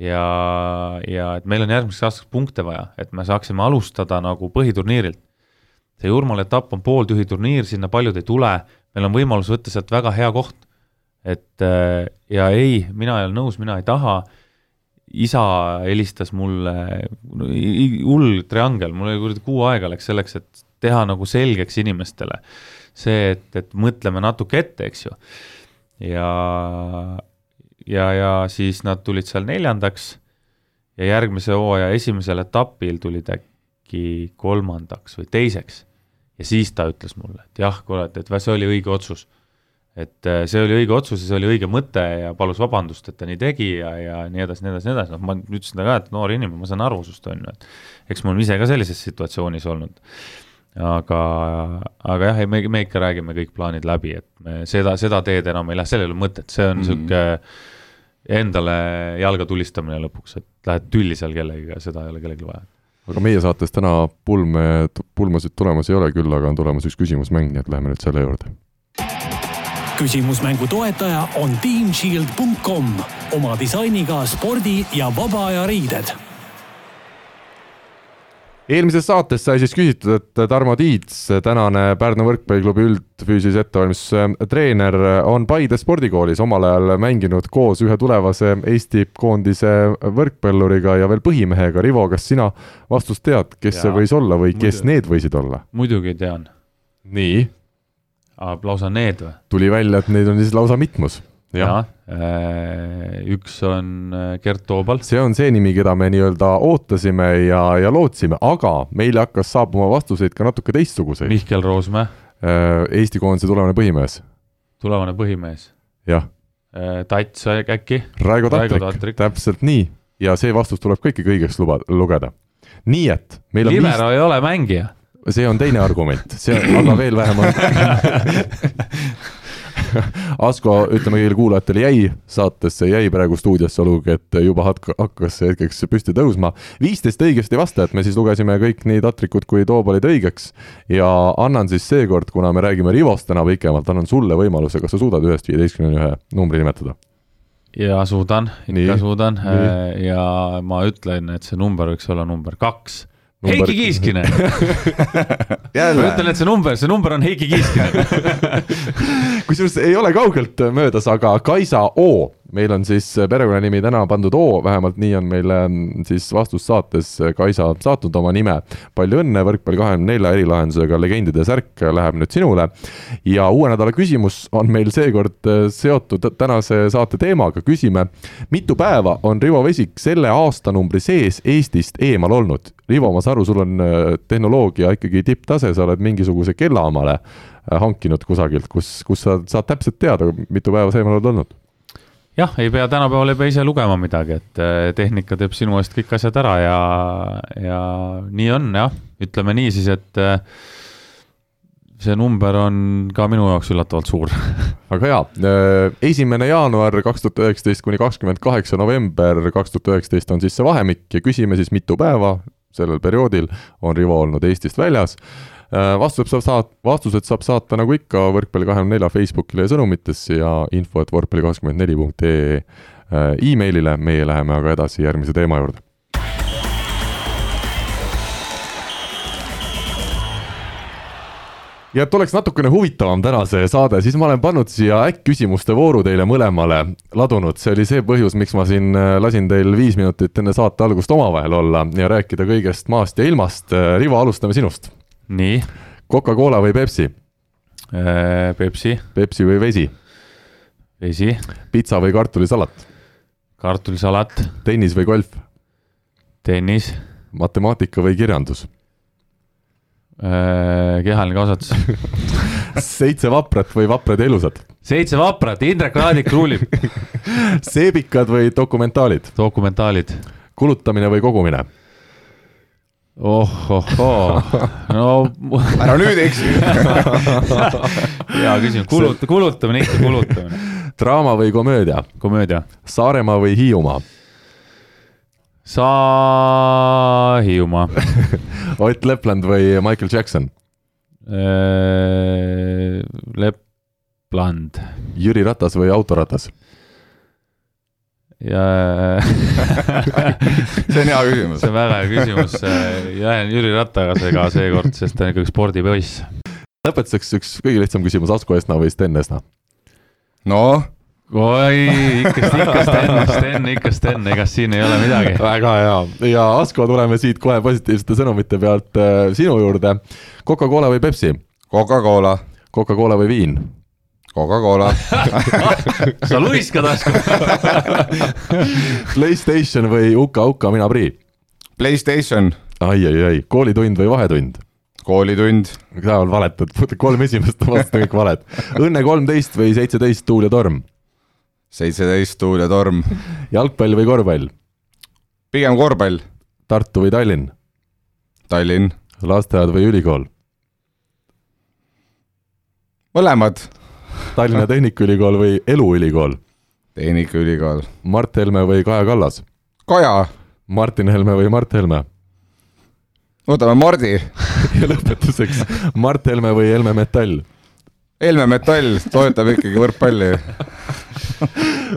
S4: Ja, ja et meil on järgmiseks aastaks punkte vaja, et me saaksime alustada nagu põhiturniirilt. see Jurmala etapp on pooltühi turniir, sinna paljud ei tule, meil on võimalus võtta sealt väga hea koht. et ja ei, mina ei ole nõus, mina ei taha isa helistas mulle, hull triangel, mul oli kuradi kuu aega läks selleks, et teha nagu selgeks inimestele see, et, et mõtleme natuke ette, eks ju. ja, ja, ja siis nad tulid seal neljandaks ja järgmise hooaja esimesel etapil tulid äkki kolmandaks või teiseks. ja siis ta ütles mulle, et jah, kurat, et see oli õige otsus et äh, see oli õige otsus ja see oli õige mõte ja palus vabandust, et ta nii tegi ja, ja nii edasi, nii edasi, nii edasi, noh, ma ütlesin talle ka, et noor inimene, ma saan aru sust, on ju, et eks ma olen ise ka sellises situatsioonis olnud. Aga, aga jah, ei me, me ikka räägime kõik plaanid läbi, et me seda, seda teed enam ei lähe, sellel ei ole mõtet, see on niisugune mm -hmm. endale jalga tulistamine lõpuks, et lähed tülli seal kellegiga, seda ei ole kellelgi vaja
S2: aga meie saates täna pulme, pulmasid tulemas ei ole, küll aga on tulemas üks küsimusmäng, nii et läheme nüüd selle juurde.
S1: küsimusmängu toetaja on teamshield.com oma disainiga spordi ja vaba aja riided
S2: eelmises saates sai siis küsitud, et Tarmo Tiits, tänane Pärnu võrkpalliklubi üldfüüsilise ettevalmistuse treener, on Paide spordikoolis omal ajal mänginud koos ühe tulevase Eesti koondise võrkpalluriga ja veel põhimehega. Rivo, kas sina vastust tead, kes ja, see võis olla või kes muidu, need võisid olla?
S4: muidugi tean.
S2: nii?
S4: lausa need või?
S2: tuli välja, et neid on siis lausa mitmus
S4: jah ja,, äh, üks on äh, Gert Toobal.
S2: see on see nimi, keda me nii-öelda ootasime ja, ja lootsime, aga meile hakkas saabuma vastuseid ka natuke teistsuguseid.
S4: Mihkel Roosmäe.
S2: Äh, Eesti koondise tulevane põhimees.
S4: tulevane põhimees.
S2: jah.
S4: Tats äkki?
S2: Raigo Tatrik, täpselt nii ja see vastus tuleb ka ikkagi õigeks luba, lugeda. nii et meil on
S4: Libero viis... ei ole mängija.
S2: see on teine argument, see on, aga veel vähem [laughs] on [laughs] [laughs] Asko, ütleme kõigile kuulajatele, jäi saatesse, jäi praegu stuudiosse, olgugi et juba hakkas hetkeks püsti tõusma. viisteist õigesti vastajat, me siis lugesime kõik nii Tatrikud kui Toobalid õigeks ja annan siis seekord, kuna me räägime Rivost täna pikemalt, annan sulle võimaluse, kas sa suudad ühest viieteistkümneni ühe numbri nimetada?
S4: ja suudan, ikka Nii. suudan Nii. ja ma ütlen, et see number võiks olla number kaks number... Heiki Kiiskinen. [laughs] Ma ütlen, et see number, see number on Heiki Kiiskinen. [laughs]
S2: Kusjuures ei ole kaugelt möödas, aga Kaisa O meil on siis perekonnanimi täna pandud O, vähemalt nii on meile mm, siis vastus saates Kaisa saatnud oma nime. palju õnne, võrkpalli kahekümne nelja erilahendusega legendide särk läheb nüüd sinule. ja uue nädala küsimus on meil seekord äh, seotud tänase saate teemaga, küsime, mitu päeva on Rivo Vesik selle aastanumbri sees Eestist eemal olnud? Rivo, ma saan aru, sul on äh, tehnoloogia ikkagi tipptase, sa oled mingisuguse kella omale äh, hankinud kusagilt, kus, kus sa saad täpselt teada, mitu päeva sa eemal oled olnud
S4: jah, ei pea tänapäeval ei pea ise lugema midagi, et äh, tehnika teeb sinu eest kõik asjad ära ja, ja nii on jah, ütleme nii siis, et äh, see number on ka minu jaoks üllatavalt suur
S2: väga hea, äh, esimene jaanuar kaks tuhat üheksateist kuni kakskümmend kaheksa november kaks tuhat üheksateist on siis see vahemik ja küsime siis, mitu päeva sellel perioodil on Rivo olnud Eestist väljas vastused saab saata, vastused saab saata nagu ikka võrkpalli kahekümne nelja Facebookile ja sõnumitesse ja info, et võrkpalli kakskümmend neli punkt ee äh, emailile, meie läheme aga edasi järgmise teema juurde. ja et oleks natukene huvitavam täna see saade, siis ma olen pannud siia äkk-küsimuste vooru teile mõlemale ladunud, see oli see põhjus, miks ma siin äh, lasin teil viis minutit enne saate algust omavahel olla ja rääkida kõigest maast ja ilmast. Rivo, alustame sinust
S4: nii.
S2: Coca-Cola või Pepsi?
S4: Äh, Pepsi.
S2: Pepsi või vesi?
S4: vesi.
S2: pitsa või kartulisalat?
S4: kartulisalat.
S2: tennis või golf?
S4: tennis.
S2: matemaatika või kirjandus?
S4: Äh, kehaline kasvatus [laughs]
S2: seitse vaprat või vaprad ja ilusad?
S4: seitse vaprat, Indrek Raadik ruulib [laughs]
S2: seebikad või dokumentaalid?
S4: dokumentaalid.
S2: kulutamine või kogumine?
S4: Ohohoo, [laughs] no
S3: ära nüüd eksi [laughs]
S4: hea küsimus, kulut-, kulutamine ikka kulutamine.
S2: draama või komöödia?
S4: komöödia.
S2: Saaremaa või Hiiumaa?
S4: Sa-, Hiiumaa [laughs]
S2: Ott Lepland või Michael Jackson?
S4: Äh, Lepland.
S2: Jüri Ratas või autoratas?
S4: Ja [laughs]
S3: see on hea küsimus.
S4: see on väga hea küsimus, jään Jüri Rattasega seekord, sest ta on ikkagi spordipoiss.
S2: lõpetuseks üks kõige lihtsam küsimus, Asko Esna või Sten Esna?
S3: noh
S4: oi, ikka, ikka Sten, Sten, ikka Sten, ega siin ei ole midagi.
S2: väga hea ja Asko, tuleme siit kohe positiivsete sõnumite pealt äh, sinu juurde. Coca-Cola või Pepsi?
S3: Coca-Cola.
S2: Coca-Cola või viin?
S3: Coca-Cola [laughs]
S4: sa luiskad Asko [laughs]
S2: Playstation või Uka-Uka, mina Prii?
S3: Playstation.
S2: ai, ai, ai, koolitund või vahetund?
S3: koolitund.
S2: sa valetad, kolm esimest vastust kõik valed. Õnne kolmteist või seitseteist, tuul ja torm?
S3: seitseteist, tuul ja torm.
S2: jalgpall või korvpall?
S3: pigem korvpall.
S2: Tartu või Tallinn?
S3: Tallinn.
S2: lasteaed või ülikool?
S3: mõlemad,
S2: Tallinna Tehnikaülikool või Eluülikool?
S3: Tehnikaülikool.
S2: Mart Helme või Kaja Kallas?
S3: Kaja.
S2: Martin Helme või Mart Helme?
S3: võtame Mardi. [laughs]
S2: ja lõpetuseks Mart Helme või Helme Metall?
S3: Helme Metall toetab ikkagi võrkpalli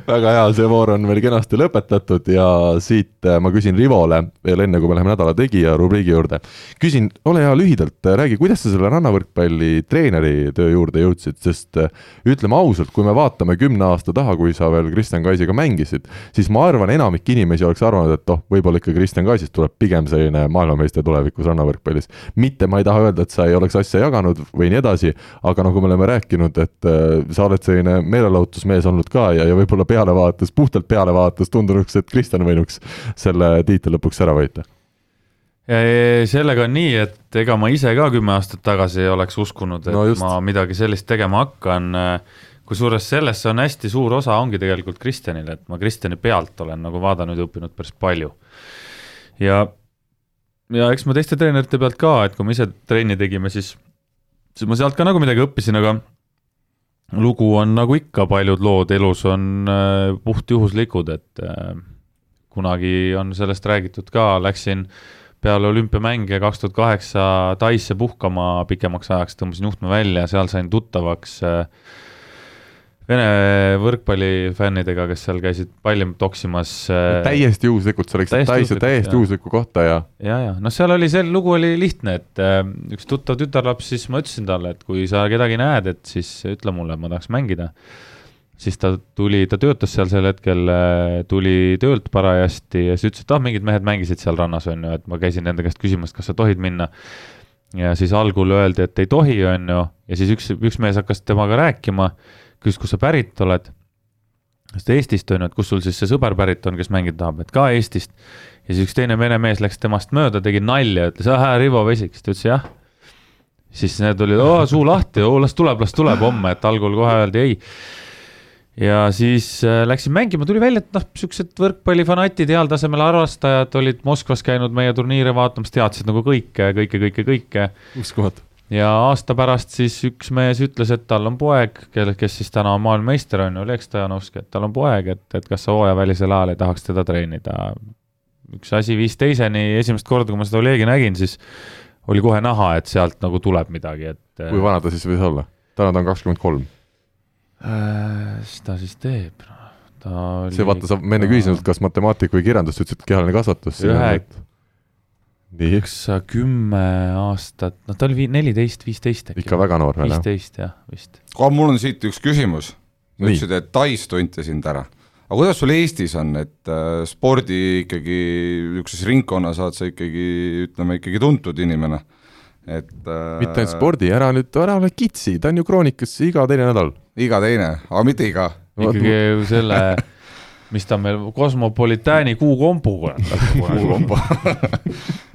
S2: väga hea, see voor on veel kenasti lõpetatud ja siit äh, ma küsin Rivole veel enne, kui me läheme nädala tegija rubriigi juurde. küsin, ole hea, lühidalt äh, räägi, kuidas sa selle rannavõrkpalli treeneri töö juurde jõudsid, sest äh, ütleme ausalt, kui me vaatame kümne aasta taha, kui sa veel Kristjan Kaisiga mängisid, siis ma arvan, enamik inimesi oleks arvanud, et noh, võib-olla ikka Kristjan Kaisist tuleb pigem selline maailmameister tulevikus rannavõrkpallis. mitte ma ei taha öelda, et sa ei oleks asja jaganud või nii edasi, aga nagu me oleme rääkinud, et sa oled selline meelelahutusmees olnud ka ja, ja võib-olla pealevaates, puhtalt pealevaates tundunuks, et Kristjan võinuks selle tiitli lõpuks ära võita
S4: sellega on nii, et ega ma ise ka kümme aastat tagasi ei oleks uskunud, et no just. ma midagi sellist tegema hakkan. kusjuures selles on hästi suur osa ongi tegelikult Kristjanil, et ma Kristjani pealt olen nagu vaadanud ja õppinud päris palju. ja, ja eks ma teiste treenerite pealt ka, et kui me ise trenni tegime, siis, siis ma sealt ka nagu midagi õppisin, aga lugu on nagu ikka, paljud lood elus on äh, puhtjuhuslikud, et äh, kunagi on sellest räägitud ka, läksin peale olümpiamänge kaks tuhat kaheksa Taisse puhkama pikemaks ajaks, tõmbasin juhtme välja, seal sain tuttavaks äh, Vene võrkpallifännidega, kes seal käisid palli toksimas.
S2: Äh, täiesti juhuslikult, sa läksid Taisse täiesti juhuslikku kohta ja.
S4: ja, ja noh, seal oli see lugu oli lihtne, et äh, üks tuttav tütarlaps, siis ma ütlesin talle, et kui sa kedagi näed, et siis ütle mulle, ma tahaks mängida. siis ta tuli, ta töötas seal sel hetkel, äh, tuli töölt parajasti ja siis ütles, et ah, mingid mehed mängisid seal rannas, on ju, et ma käisin nende käest küsimas, kas sa tohid minna ja siis algul öeldi, et ei tohi, on ju, ja siis üks, üks mees hakkas temaga rääkima küsis, kust sa pärit oled. sest Eestist on ju, et kus sul siis see sõber pärit on, kes mängida tahab, et ka Eestist. ja siis üks teine vene mees läks temast mööda, tegi nalja, ütles, ah, Rivo Vesik, siis ta ütles jah. siis need olid, oo, suu lahti, oo, las tuleb, las tuleb homme, et algul kohe öeldi ei ja siis äh, läksin mängima, tuli välja, et noh, siuksed võrkpallifanatid, heal tasemel harrastajad olid Moskvas käinud meie turniire vaatamas, teadsid nagu kõike, kõike, kõike, kõike.
S2: uskumatu
S4: ja aasta pärast siis üks mees ütles, et tal on poeg, kelle, kes siis täna on maailmameister, on ju, Oleg Stojanovski, et tal on poeg, et, et kas sa hooajavälisel ajal ei tahaks teda treenida. üks asi viis teiseni, esimest korda, kui ma seda Olegi nägin, siis oli kohe näha, et sealt nagu tuleb midagi, et.
S2: kui vana ta siis võis olla? täna ta on kakskümmend kolm.
S4: Äh, mis ta siis teeb? ta
S2: oli. see vaata, sa, enne küsisin, kas matemaatik või kirjandus, sa ütlesid kehaline kasvatus.
S4: ühe üks kümme aastat, noh, ta oli neliteist, viisteist äkki.
S2: ikka väga noor veel,
S4: jah? viisteist jah, vist.
S3: kohe, mul on siit üks küsimus. sa ütlesid, et Tais tunti sind ära. aga kuidas sul Eestis on, et äh, spordi ikkagi niisuguses ringkonnas oled sa ikkagi, ütleme ikkagi tuntud inimene, et äh,
S2: mitte ainult spordi, ära nüüd, ära ole kitsi, ta on ju Kroonikas iga teine nädal.
S3: iga teine, aga mitte iga.
S4: ikkagi selle [laughs] mis ta meil, Cosmopolitani kuukombu,
S3: kuukombu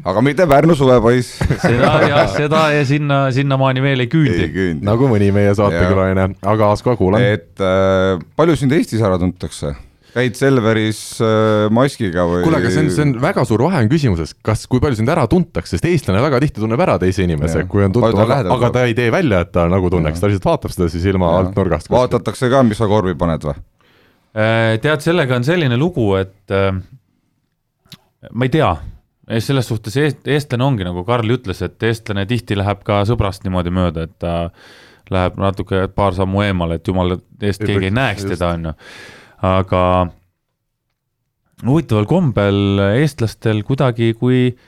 S3: aga mitte Pärnu suvepoiss
S4: seda jah, seda ja sinna, sinnamaani veel ei küündi.
S2: nagu mõni meie saatekülaline, aga Asko, kuulan.
S3: et äh, palju sind Eestis ära tuntakse? käid Selveris äh, maskiga või?
S2: kuule, aga see on, see on väga suur vahe on küsimuses, kas, kui palju sind ära tuntakse, sest eestlane väga tihti tunneb ära teise inimese, kui on tuttav, aga, aga ta ei tee välja, et ta nagu tunneks, ta lihtsalt vaatab seda siis ilma ja. alt nurgast.
S3: vaatatakse ka, mis sa korvi paned või?
S4: Äh, tead, sellega on selline lugu, et äh, ma ei tea, selles suhtes eest, eestlane ongi, nagu Karl ütles, et eestlane tihti läheb ka sõbrast niimoodi mööda, et ta läheb natuke paar sammu eemale, et jumala eest keegi ei näeks teda, on ju. aga huvitaval kombel eestlastel kuidagi, kui äh,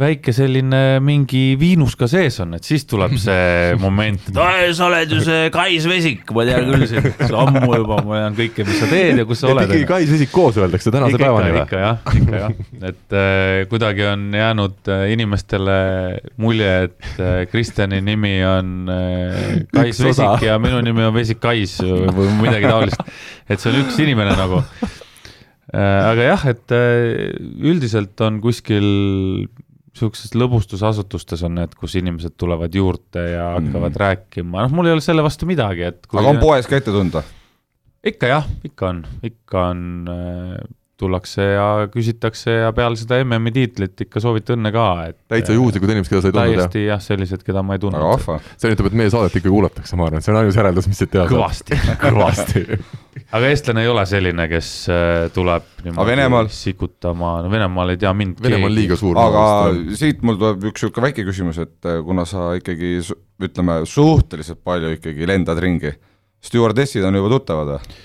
S4: väike selline mingi viinus ka sees on, et siis tuleb see [laughs] moment, et sa oled ju see Kais Vesik, ma tean küll sind, ammu juba, ma tean kõike, mis sa teed ja kus sa oled.
S2: ikkagi Kais Vesik koos öeldakse tänase päevani
S4: või? ikka jah, ikka jah, [laughs] et äh, kuidagi on jäänud äh, inimestele mulje, et äh, Kristjani nimi on äh, Kais üks Vesik osa. ja minu nimi on Vesik Kais või midagi taolist. et see on üks inimene nagu äh, aga jah, et äh, üldiselt on kuskil niisugustes lõbustusasutustes on need, kus inimesed tulevad juurde ja hakkavad mm. rääkima, noh, mul ei ole selle vastu midagi, et
S3: aga on poes ka ette tunda?
S4: ikka jah, ikka on, ikka on äh, tullakse ja küsitakse ja peale seda MM-i tiitlit ikka soovite õnne ka, et
S2: täitsa juhuslikud inimesed, keda sa ei tundnud, jah?
S4: täiesti jah, sellised, keda ma ei
S3: väga
S4: tundnud.
S3: vahva.
S2: see näitab, et meie saadet ikka kuulatakse, ma arvan, see on ainus järeldus, mis siit teha saab.
S4: kõvasti. [laughs]
S2: kõvasti.
S4: aga eestlane ei ole selline, kes äh, tuleb
S3: Venemaal?
S4: sikutama, no Venemaal ei tea mind
S2: Venemaa on liiga suur.
S3: aga siit mul tuleb üks niisugune väike küsimus, et äh, kuna sa ikkagi ütleme, suhteliselt palju ikkagi lendad ringi, stjuardessid on juba tuttavad või?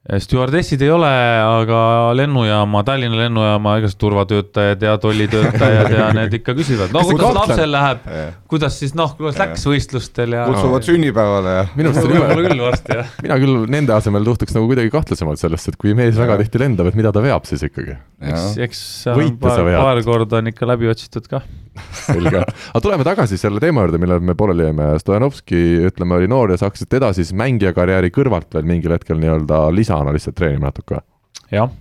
S4: Stjuardessid ei ole, aga lennujaama, Tallinna lennujaama igasugused turvatöötajad ja tollitöötajad ja need ikka küsivad, no kuidas lapsel läheb, kuidas siis noh, kuidas läks võistlustel ja.
S3: kutsuvad sünnipäevale ja
S2: minu arust on
S4: võib-olla
S2: jube,
S4: küll varsti jah.
S2: mina küll nende asemel suhtuks nagu kuidagi kahtlasemalt sellesse, et kui mees väga tihti lendab, et mida ta veab siis ikkagi.
S4: eks, eks paar, paar korda on ikka läbi otsitud kah.
S2: selge, aga tuleme tagasi selle teema juurde, millal me pooleli jäime, Stojanovski, ütleme, oli noor ja sa hakkasid teda siis mängija karjääri kõrvalt veel mingil hetkel nii-öelda lisana lihtsalt treenima natuke.
S4: jah,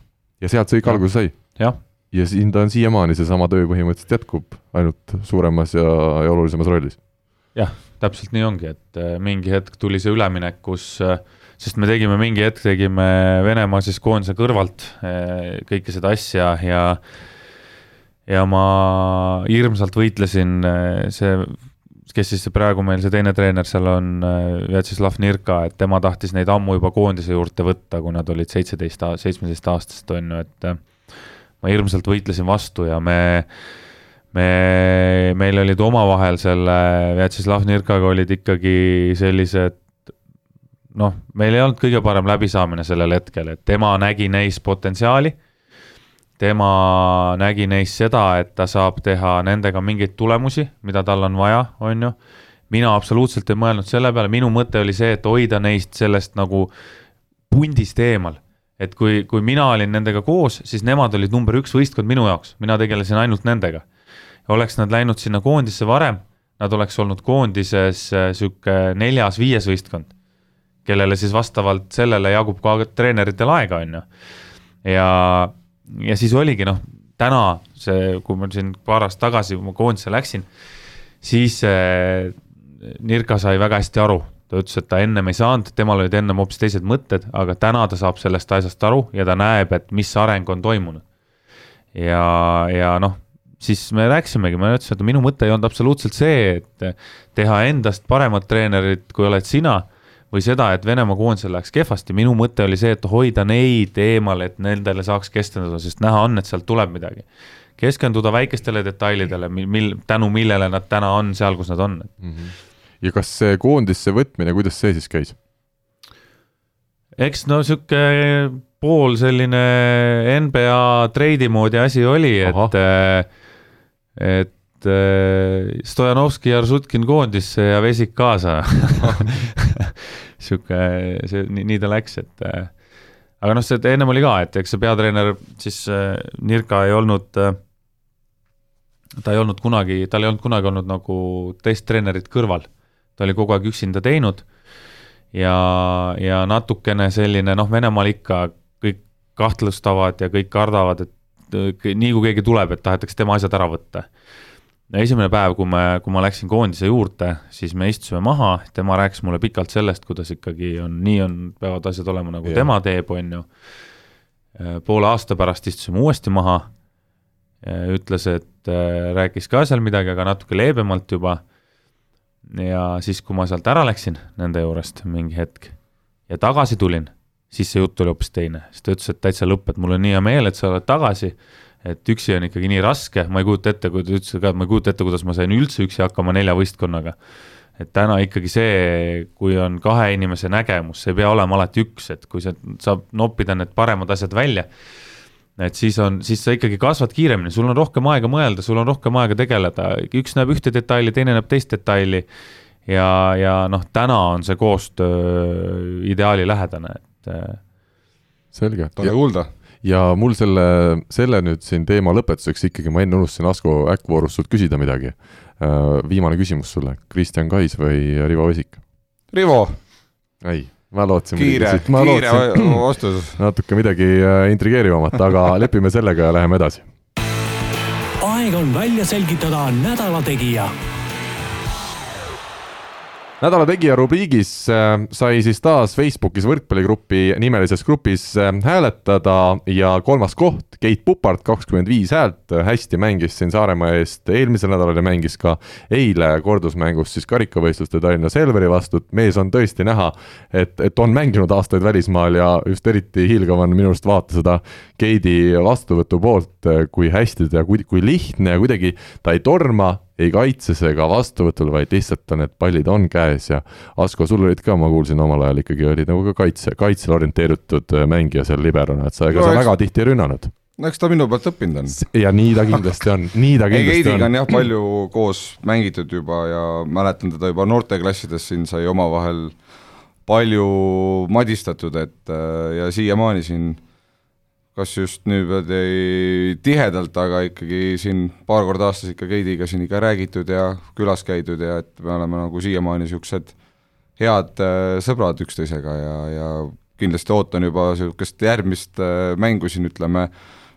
S2: ja sealt see kõik alguse sai.
S4: jah,
S2: ja siin ta on siiamaani, seesama töö põhimõtteliselt jätkub, ainult suuremas ja, ja olulisemas rollis.
S4: jah, täpselt nii ongi, et äh, mingi hetk tuli see üleminek, kus, sest me tegime mingi hetk, tegime Venemaa siis koondise kõrvalt äh, kõike seda asja ja ja ma hirmsalt võitlesin äh, see, kes siis praegu meil see teine treener seal on, Vjatšeslav Nirka, et tema tahtis neid ammu juba koondise juurde võtta, kui nad olid seitseteist, seitsmeteistaastased on ju, et äh, ma hirmsalt võitlesin vastu ja me me, meil olid omavahel selle Vjatšeslav Nirkaga olid ikkagi sellised noh, meil ei olnud kõige parem läbisaamine sellel hetkel, et tema nägi neis potentsiaali. Tema nägi neis seda, et ta saab teha nendega mingeid tulemusi, mida tal on vaja, on ju. mina absoluutselt ei mõelnud selle peale, minu mõte oli see, et hoida neist sellest nagu pundist eemal et kui, kui mina olin nendega koos, siis nemad olid number üks võistkond minu jaoks, mina tegelesin ainult nendega oleks nad läinud sinna koondisse varem, nad oleks olnud koondises äh, sihuke neljas-viies võistkond, kellele siis vastavalt sellele jagub ka treeneritel aega, on ju. ja, ja siis oligi noh, täna see, kui ma siin paar aastat tagasi, kui ma koondisse läksin, siis äh, Nirka sai väga hästi aru, ta ütles, et ta ennem ei saanud, temal olid ennem hoopis teised mõtted, aga täna ta saab sellest asjast aru ja ta näeb, et mis areng on toimunud. ja, ja noh siis me rääkisimegi, ma ütlesin, et minu mõte ei olnud absoluutselt see, et teha endast paremat treenerit, kui oled sina või seda, et Venemaa koondisel läheks kehvasti, minu mõte oli see, et hoida neid eemal, et nendele saaks keskenduda, sest näha on, et sealt tuleb midagi. keskenduda väikestele detailidele, mil, mil, tänu millele nad täna on seal, kus nad on.
S2: ja kas see koondisse võtmine, kuidas see siis käis?
S4: eks no sihuke pool selline NBA treidi moodi asi oli, et, et äh, Stojanovski ja Ržutkin koondisse ja Vesik kaasa. [laughs] sihuke, see nii, nii ta läks, et äh, aga noh, see ennem oli ka, et eks see peatreener siis äh, Nirka ei olnud ta ei olnud kunagi, tal ei olnud kunagi olnud nagu teist treenerit kõrval. ta oli kogu aeg üksinda teinud ja, ja natukene selline noh, Venemaal ikka kõik kahtlustavad ja kõik kardavad, et nii kui keegi tuleb, et tahetakse tema asjad ära võtta. Esimene päev, kui me, kui ma läksin koondise juurde, siis me istusime maha, tema rääkis mulle pikalt sellest, kuidas ikkagi on, nii on, peavad asjad olema nagu yeah. tema teeb, on ju. poole aasta pärast istusime uuesti maha, ütles, et äh, rääkis ka seal midagi, aga natuke leebemalt juba ja siis, kui ma sealt ära läksin nende juurest mingi hetk ja tagasi tulin, siis see jutt oli hoopis teine, siis ta ütles, et täitsa lõpp, et mul on nii hea meel, et sa oled tagasi. Et üksi on ikkagi nii raske, ma ei kujuta ette, kui ta ütles ka, et ma ei kujuta ette, kuidas ma sain üldse üksi hakkama nelja võistkonnaga. et täna ikkagi see, kui on kahe inimese nägemus, see ei pea olema alati üks, et kui sa saab noppida need paremad asjad välja et siis on, siis sa ikkagi kasvad kiiremini, sul on rohkem aega mõelda, sul on rohkem aega tegeleda, üks näeb ühte detaili, teine näeb teist detaili. ja, ja noh, täna on see koostöö ideaalilähedane, et äh,
S2: selge.
S3: tore kuulda.
S2: Ja mul selle, selle nüüd siin teema lõpetuseks ikkagi ma enne unustasin Asko äkkvoorust sult küsida midagi. viimane küsimus sulle, Kristjan Kais või Rivo Vesik?
S3: Rivo,
S2: ei, ma lootsin
S3: kiire,
S2: ma
S3: kiire vastus. [clears throat]
S2: natuke midagi äh, intrigeerivamat, aga [laughs] lepime sellega ja läheme edasi.
S1: aeg on välja selgitada nädala tegija
S2: nädala tegija rubriigis äh, sai siis taas Facebookis võrkpalligrupi nimelises grupis äh, hääletada ja kolmas koht, Keit Pupart, kakskümmend viis häält, hästi mängis siin Saaremaa eest. Eelmisel nädalal ja mängis ka eile kordusmängus siis karikavõistluste Tallinna Selveri vastu, et mees on tõesti näha, et, et on mänginud aastaid välismaal ja just eriti hiilgav on minu arust vaata seda Keidi vastuvõtu poolt, kui hästi ta, kui, kui lihtne ja kuidagi ta ei torma, ei kaitses ega vastuvõtul, vaid lihtsalt on need pallid on käes ja Asko, sul olid ka, ma kuulsin omal ajal ikkagi olid nagu ka kaitse, kaitsele orienteeritud äh, mängija seal liberona, et sa ega
S3: No
S2: sa
S3: eks-
S2: väga tihti ei rünnanud.
S3: no eks ta minu pealt õppinud on.
S2: ja nii ta kindlasti on, nii ta
S3: ei,
S2: kindlasti
S3: Heidiga
S2: on.
S3: on jah palju koos mängitud juba ja mäletan teda juba noorteklassides siin sai omavahel palju madistatud, et äh, ja siiamaani siin kas just nüüd ei tihedalt, aga ikkagi siin paar korda aastas ikka Heidiga siin ikka räägitud ja külas käidud ja et me oleme nagu siiamaani niisugused head äh, sõbrad üksteisega ja, ja kindlasti ootan juba niisugust järgmist äh, mängu siin ütleme,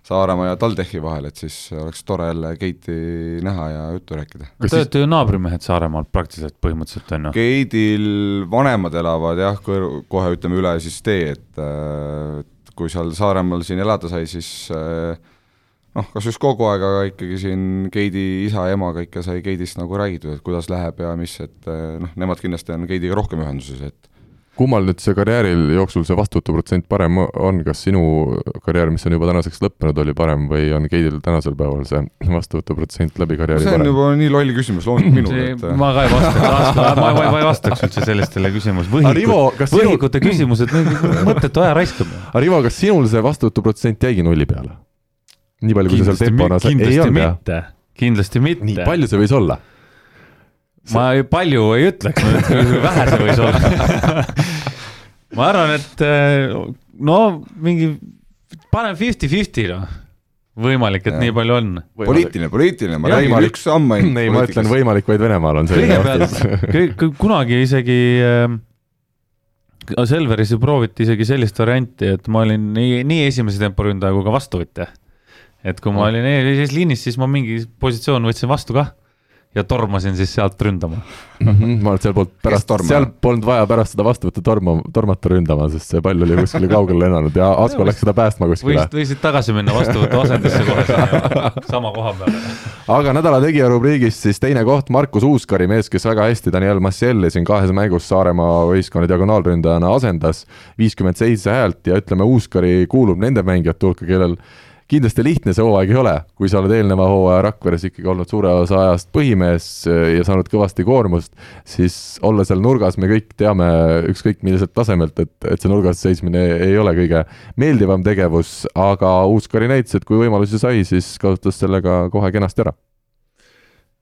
S3: Saaremaa ja TalTechi vahel, et siis oleks tore jälle Keiti näha ja juttu rääkida.
S4: Te olete ju naabrimehed Saaremaalt praktiliselt põhimõtteliselt, on ju?
S3: Keidil vanemad elavad jah, kohe ütleme üle siis tee, et äh, et kui seal Saaremaal siin elada sai, siis äh, noh, kas just kogu aeg, aga ikkagi siin Keidi isa ja emaga ikka sai Keidist nagu räägitud, et kuidas läheb ja mis, et äh, noh, nemad kindlasti on Keidiga rohkem ühenduses, et
S2: kummal nüüd see karjääril jooksul see vastuvõtuprotsent parem on, kas sinu karjäär, mis on juba tänaseks lõppenud, oli parem või on Keidil tänasel päeval see vastuvõtuprotsent läbi karjääri
S3: see on
S2: parem?
S3: juba nii loll küsimus loomulikult minule, et äh,
S4: ma ka ei vastaks, ma, ma, ma ei vastaks üldse sellistele küsimusele, võhikud, võhikute küsimused, mõttetu aja raiskamine.
S2: aga Rivo, kas sinul see vastuvõtuprotsent jäigi nulli peale? nii palju, kui sa seal tempona sa- ei olnud jah?
S4: mitte, kindlasti mitte.
S2: nii palju see võis olla?
S4: Ma ei, palju ei ütleks, vähe see võis olla ma arvan, et eh, no mingi, paneme fifty-fifty noh, võimalik, et
S3: Jah.
S4: nii palju on.
S3: poliitiline, poliitiline, ma räägin
S2: võimalik-
S3: üks samm ainult
S2: ei, ma ütlen võimalik vaid Venemaal on selline
S4: kõigepealt, kunagi isegi äh, Selveris ju prooviti isegi sellist varianti, et ma olin nii, nii esimese temporündaja kui ka vastuvõtja. et kui ma olin esimeses liinis, siis ma mingi positsioon võtsin vastu kah ja tormasin siis sealt ründama.
S2: Mhm, ma arvan, et seal polnud pärast
S3: tormab?,
S2: seal polnud vaja pärast seda vastuvõttu torma, tormata ründama, sest see pall oli kuskile kaugele lennanud ja Asko läks seda päästma kuskile
S4: võisid, võisid tagasi minna vastuvõtu asendisse kohe sinna sama koha peale.
S2: aga nädala tegija rubriigis siis teine koht, Markus Uuskari, mees, kes väga hästi Daniel Massielli siin kahes mängus Saaremaa võistkonna diagonaalründajana asendas, viiskümmend seitse häält ja ütleme, Uuskari kuulub nende mängijate hulka, kellel kindlasti lihtne see hooaeg ei ole, kui sa oled eelneva hooaja Rakveres ikkagi olnud suure osa ajast põhimees ja saanud kõvasti koormust, siis olla seal nurgas, me kõik teame ükskõik milliselt tasemelt, et, et see nurgas seismine ei ole kõige meeldivam tegevus, aga Uuskari näitas, et kui võimalusi sai, siis kasutas selle ka kohe kenasti ära.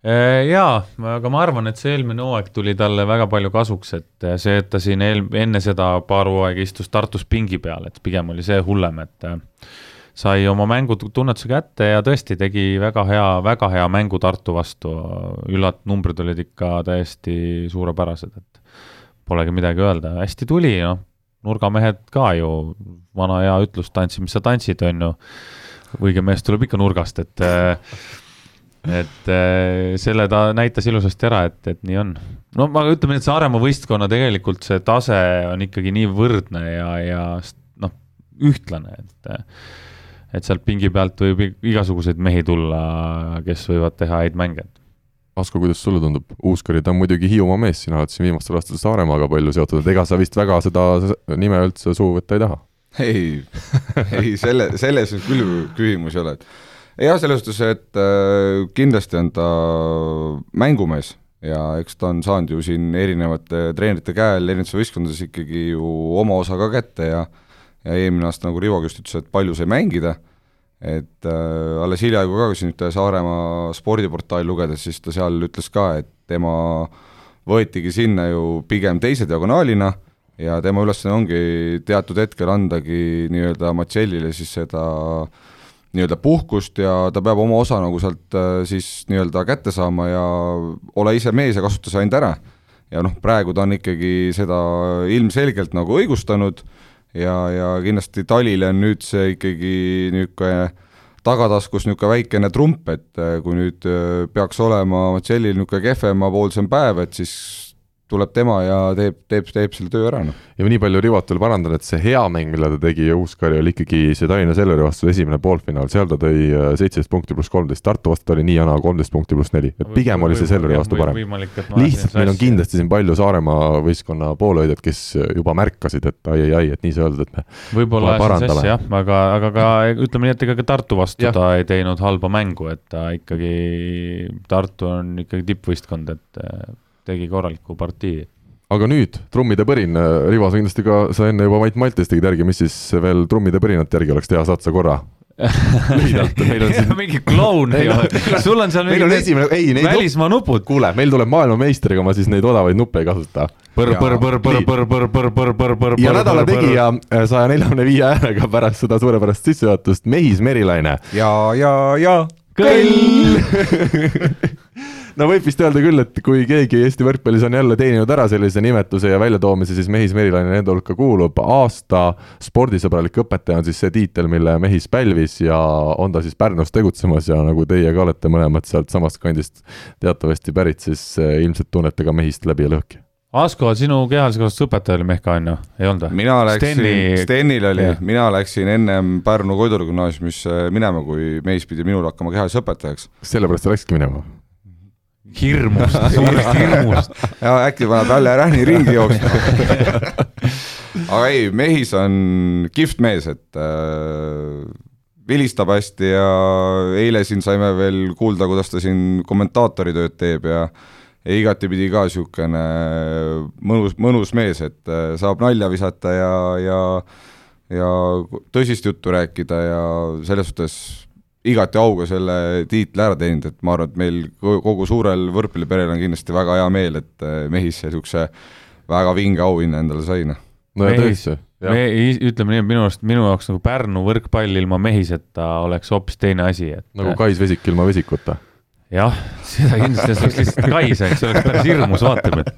S4: Äh, jaa, aga ma arvan, et see eelmine hooaeg tuli talle väga palju kasuks, et see, et ta siin eel, enne seda paar hooaega istus Tartus pingi peal, et pigem oli see hullem, et sai oma mängutunnetuse kätte ja tõesti tegi väga hea, väga hea mängu Tartu vastu, üllat-, numbrid olid ikka täiesti suurepärased, et polegi midagi öelda, hästi tuli, noh, nurgamehed ka ju, vana hea ütlus, tantsi, mis sa tantsid, on ju, õige mees tuleb ikka nurgast, et et selle ta näitas ilusasti ära, et, et nii on. no ma ütleme, et Saaremaa võistkonna tegelikult see tase on ikkagi nii võrdne ja, ja noh, ühtlane, et et sealt pingi pealt võib igasuguseid mehi tulla, kes võivad teha häid mänge.
S2: Asko, kuidas sulle tundub, Uuskari, ta on muidugi Hiiumaa mees, sina oled siin viimastel aastatel Saaremaaga palju seotud, et ega sa vist väga seda nime üldse suhu võtta ei taha?
S3: ei, ei selle, selles küll küsimus ei ole, et jah, selles suhtes, et äh, kindlasti on ta mängumees ja eks ta on saanud ju siin erinevate treenerite käel erinevates võistkondades ikkagi ju oma osa ka kätte ja ja eelmine aasta, nagu Rivo just ütles, et palju sai mängida, et äh, alles hiljaaegu ka, siin ühte Saaremaa spordiportaali lugedes, siis ta seal ütles ka, et tema võetigi sinna ju pigem teise diagonaalina ja tema ülesanne ongi teatud hetkel andagi nii-öelda Marcellile siis seda nii-öelda puhkust ja ta peab oma osa nagu sealt äh, siis nii-öelda kätte saama ja ole ise mees ja kasuta see ainult ära. ja noh, praegu ta on ikkagi seda ilmselgelt nagu õigustanud ja, ja kindlasti Talile on nüüd see ikkagi niisugune tagataskus niisugune väikene trump, et äh, kui nüüd äh, peaks olema Marcellil niisugune kehvemapoolsem päev, et siis tuleb tema ja teeb, teeb, teeb selle töö ära, noh.
S2: ja nii palju Rivot veel parandan, et see hea mäng, mille ta tegi Uuskari, oli ikkagi see Tallinna Selveri vastu esimene poolfinaal, seal ta tõi äh, seitseteist punkti pluss kolmteist, Tartu vastu ta oli nii jana kolmteist punkti pluss neli, et pigem oli see Selveri vastu parem. lihtsalt meil on kindlasti siin palju Saaremaa võistkonna poolhoidjad, kes juba märkasid, et ai-ai-ai, et nii see öeldud, et me
S4: võib-olla ajas sassi jah, aga, aga ka ütleme nii, et ega ka Tartu vastu ja. ta ei teinud halba mängu, et ta ikkagi, Tartu on ikkagi tippvõistkond, et tegi korraliku partii
S2: aga nüüd trummide põrin, Rivo, sa kindlasti ka, sa enne juba Mait Maltist tegid järgi, mis siis veel trummide põrinat järgi oleks teha, saad sa korra [laughs] lühidalt, meil on siin [laughs]
S4: mingi kloun ei ole, [laughs] sul on seal
S2: meil on esimene, ei neid
S4: välismaa nupud.
S2: kuule, meil tuleb maailmameistriga, ma siis neid odavaid nuppe ei kasuta.
S4: põr, põr, põr, põr, põr, põr, põr, põr, põr, põr.
S2: ja nädala tegija saja neljakümne viie häälega pärast seda suurepärast sissejuhatust, Mehis Merilaine.
S3: ja, ja, ja
S2: kõll no võib vist öelda küll, et kui keegi Eesti võrkpallis on jälle teeninud ära sellise nimetuse ja väljatoomise, siis Mehis Merilaine nende hulka kuulub. aasta spordisõbralik õpetaja on siis see tiitel, mille Mehis pälvis ja on ta siis Pärnus tegutsemas ja nagu teie ka olete mõlemad sealtsamast kandist teatavasti pärit, siis eh, ilmselt tunnete ka Mehist läbi ja lõhki
S4: Asko, sinu kehalise kasvatuse õpetaja oli Mehka on ju, ei olnud või?
S3: mina läksin, Stenil oli, mina läksin ennem Pärnu Koidula gümnaasiumisse minema, kui Mehis pidi minul hakkama kehalise õpetajaks.
S2: kas sellepärast sa läksidki minema?
S4: Hirmust, suurest hirmust.
S3: ja äkki paneb jälle Rähni ringi jooksma [laughs] aga ei, Mehis on kihvt mees, et äh, vilistab hästi ja eile siin saime veel kuulda, kuidas ta siin kommentaatori tööd teeb ja ja igatepidi ka niisugune mõnus, mõnus mees, et äh, saab nalja visata ja, ja ja tõsist juttu rääkida ja selles suhtes igati auga selle tiitli ära teeninud, et ma arvan, et meil kogu suurel võrkpalliperel on kindlasti väga hea meel, et äh, Mehis niisuguse väga vinge auhinna endale sai, noh.
S2: no ja tõesti.
S4: me ütleme nii, et minu arust, minu jaoks nagu Pärnu võrkpall ilma Mehiseta oleks hoopis teine asi, et
S2: nagu Kais Vesik ilma Vesikuta
S4: jah, seda kindlasti, see oleks lihtsalt kaise, eks see oleks päris hirmus vaatepilt.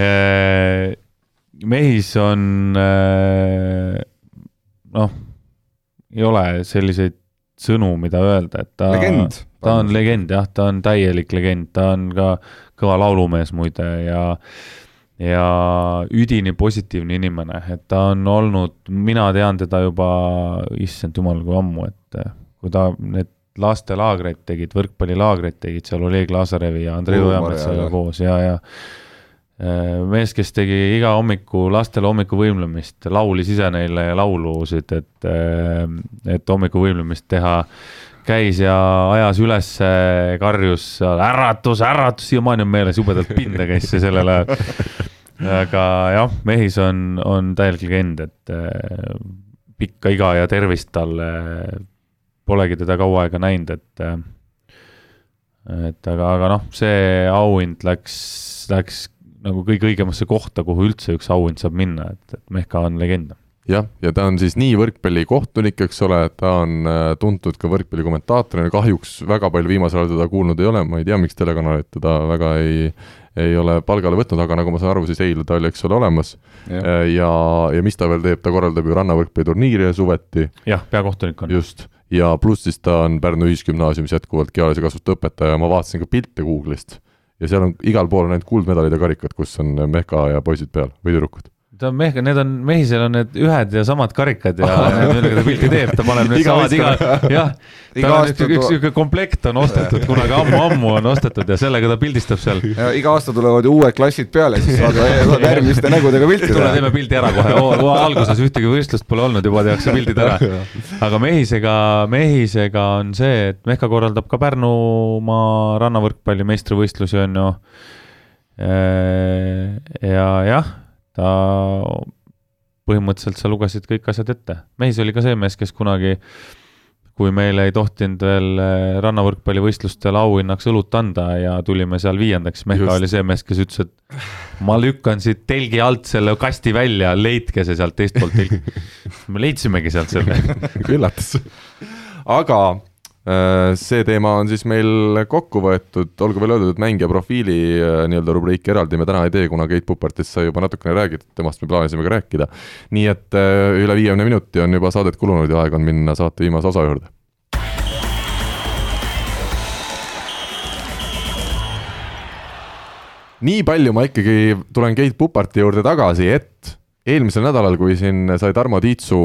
S4: Äh, mehis on äh, noh, ei ole selliseid sõnu, mida öelda, et ta, ta on legend jah, ta on täielik legend, ta on ka kõva laulumees muide ja ja üdini positiivne inimene, et ta on olnud, mina tean teda juba, issand jumal, kui ammu, et kui ta need lastelaagreid tegid, võrkpallilaagreid tegid seal Oleg Lazarevi ja Andrei Ojametsaga koos ja, ja äh, mees, kes tegi iga hommiku lastele hommikuvõimlemist, laulis ise neile laulusid, et, äh, et hommikuvõimlemist teha, käis ja ajas üles, karjus äratus, äratus, siiamaani on meeles, jubedalt pinda käis see sellel ajal. aga jah, Mehis on, on täielik legend, et äh, pikka iga ja tervist talle polegi teda kaua aega näinud, et äh, et aga, aga noh, see auhind läks, läks nagu kõige õigemasse kohta, kuhu üldse üks auhind saab minna, et, et Mehka on legend
S2: jah, ja ta on siis nii võrkpallikohtunik, eks ole, ta on äh, tuntud ka võrkpallikommentaatorina, kahjuks väga palju viimasel ajal teda kuulnud ei ole, ma ei tea, miks telekanalid teda väga ei, ei ole palgale võtnud, aga nagu ma saan aru, siis eile ta oli, eks ole, olemas. ja, ja, ja mis ta veel teeb, ta korraldab ju rannavõrkpalliturniire suveti.
S4: jah, peakohtunik on.
S2: just ja pluss siis ta on Pärnu Ühisgümnaasiumis jätkuvalt kehalise kasvatuse õpetaja, ma vaatasin ka pilte Google'ist ja seal on igal pool on ainult kuldmedalid ja karikad, kus on Mehka ja poisid peal või tüdrukud
S4: ta on mehh, need on, mehisel on need ühed ja samad karikad ja [laughs] millega ta pilti teeb, ta paneb need samad iga, jah. tal on üks, üks sihuke komplekt on ostetud kunagi ammu-ammu on ostetud ja sellega ta pildistab seal.
S3: iga aasta tulevad ju uued klassid peale, siis saad, [laughs] saad järgmiste nägudega pilti
S4: teha. teeme pildi ära kohe, alguses ühtegi võistlust pole olnud, juba tehakse pildid ära. [laughs] aga mehisega, mehisega on see, et Mehka korraldab ka Pärnumaa rannavõrkpalli meistrivõistlusi on ju. ja jah ta põhimõtteliselt sa lugesid kõik asjad ette. Mehis oli ka see mees, kes kunagi, kui meile ei tohtinud veel eh, rannavõrkpallivõistlustel auhinnaks õlut anda ja tulime seal viiendaks, Mehka oli see mees, kes ütles, et ma lükkan siit telgi alt selle kasti välja, leidke see sealt teistpoolt telgi. [laughs] me leidsimegi sealt selle
S2: üllatus. aga see teema on siis meil kokku võetud, olgu veel öeldud, et mängija profiili äh, nii-öelda rubriiki eraldi me täna ei tee, kuna Keit Pupartist sai juba natukene räägitud, temast me plaanisime ka rääkida. nii et äh, üle viiekümne minuti on juba saadet kulunud ja aeg on minna saate viimase osa juurde. nii palju ma ikkagi tulen Keit Puparti juurde tagasi, et eelmisel nädalal, kui siin sai Tarmo Tiitsu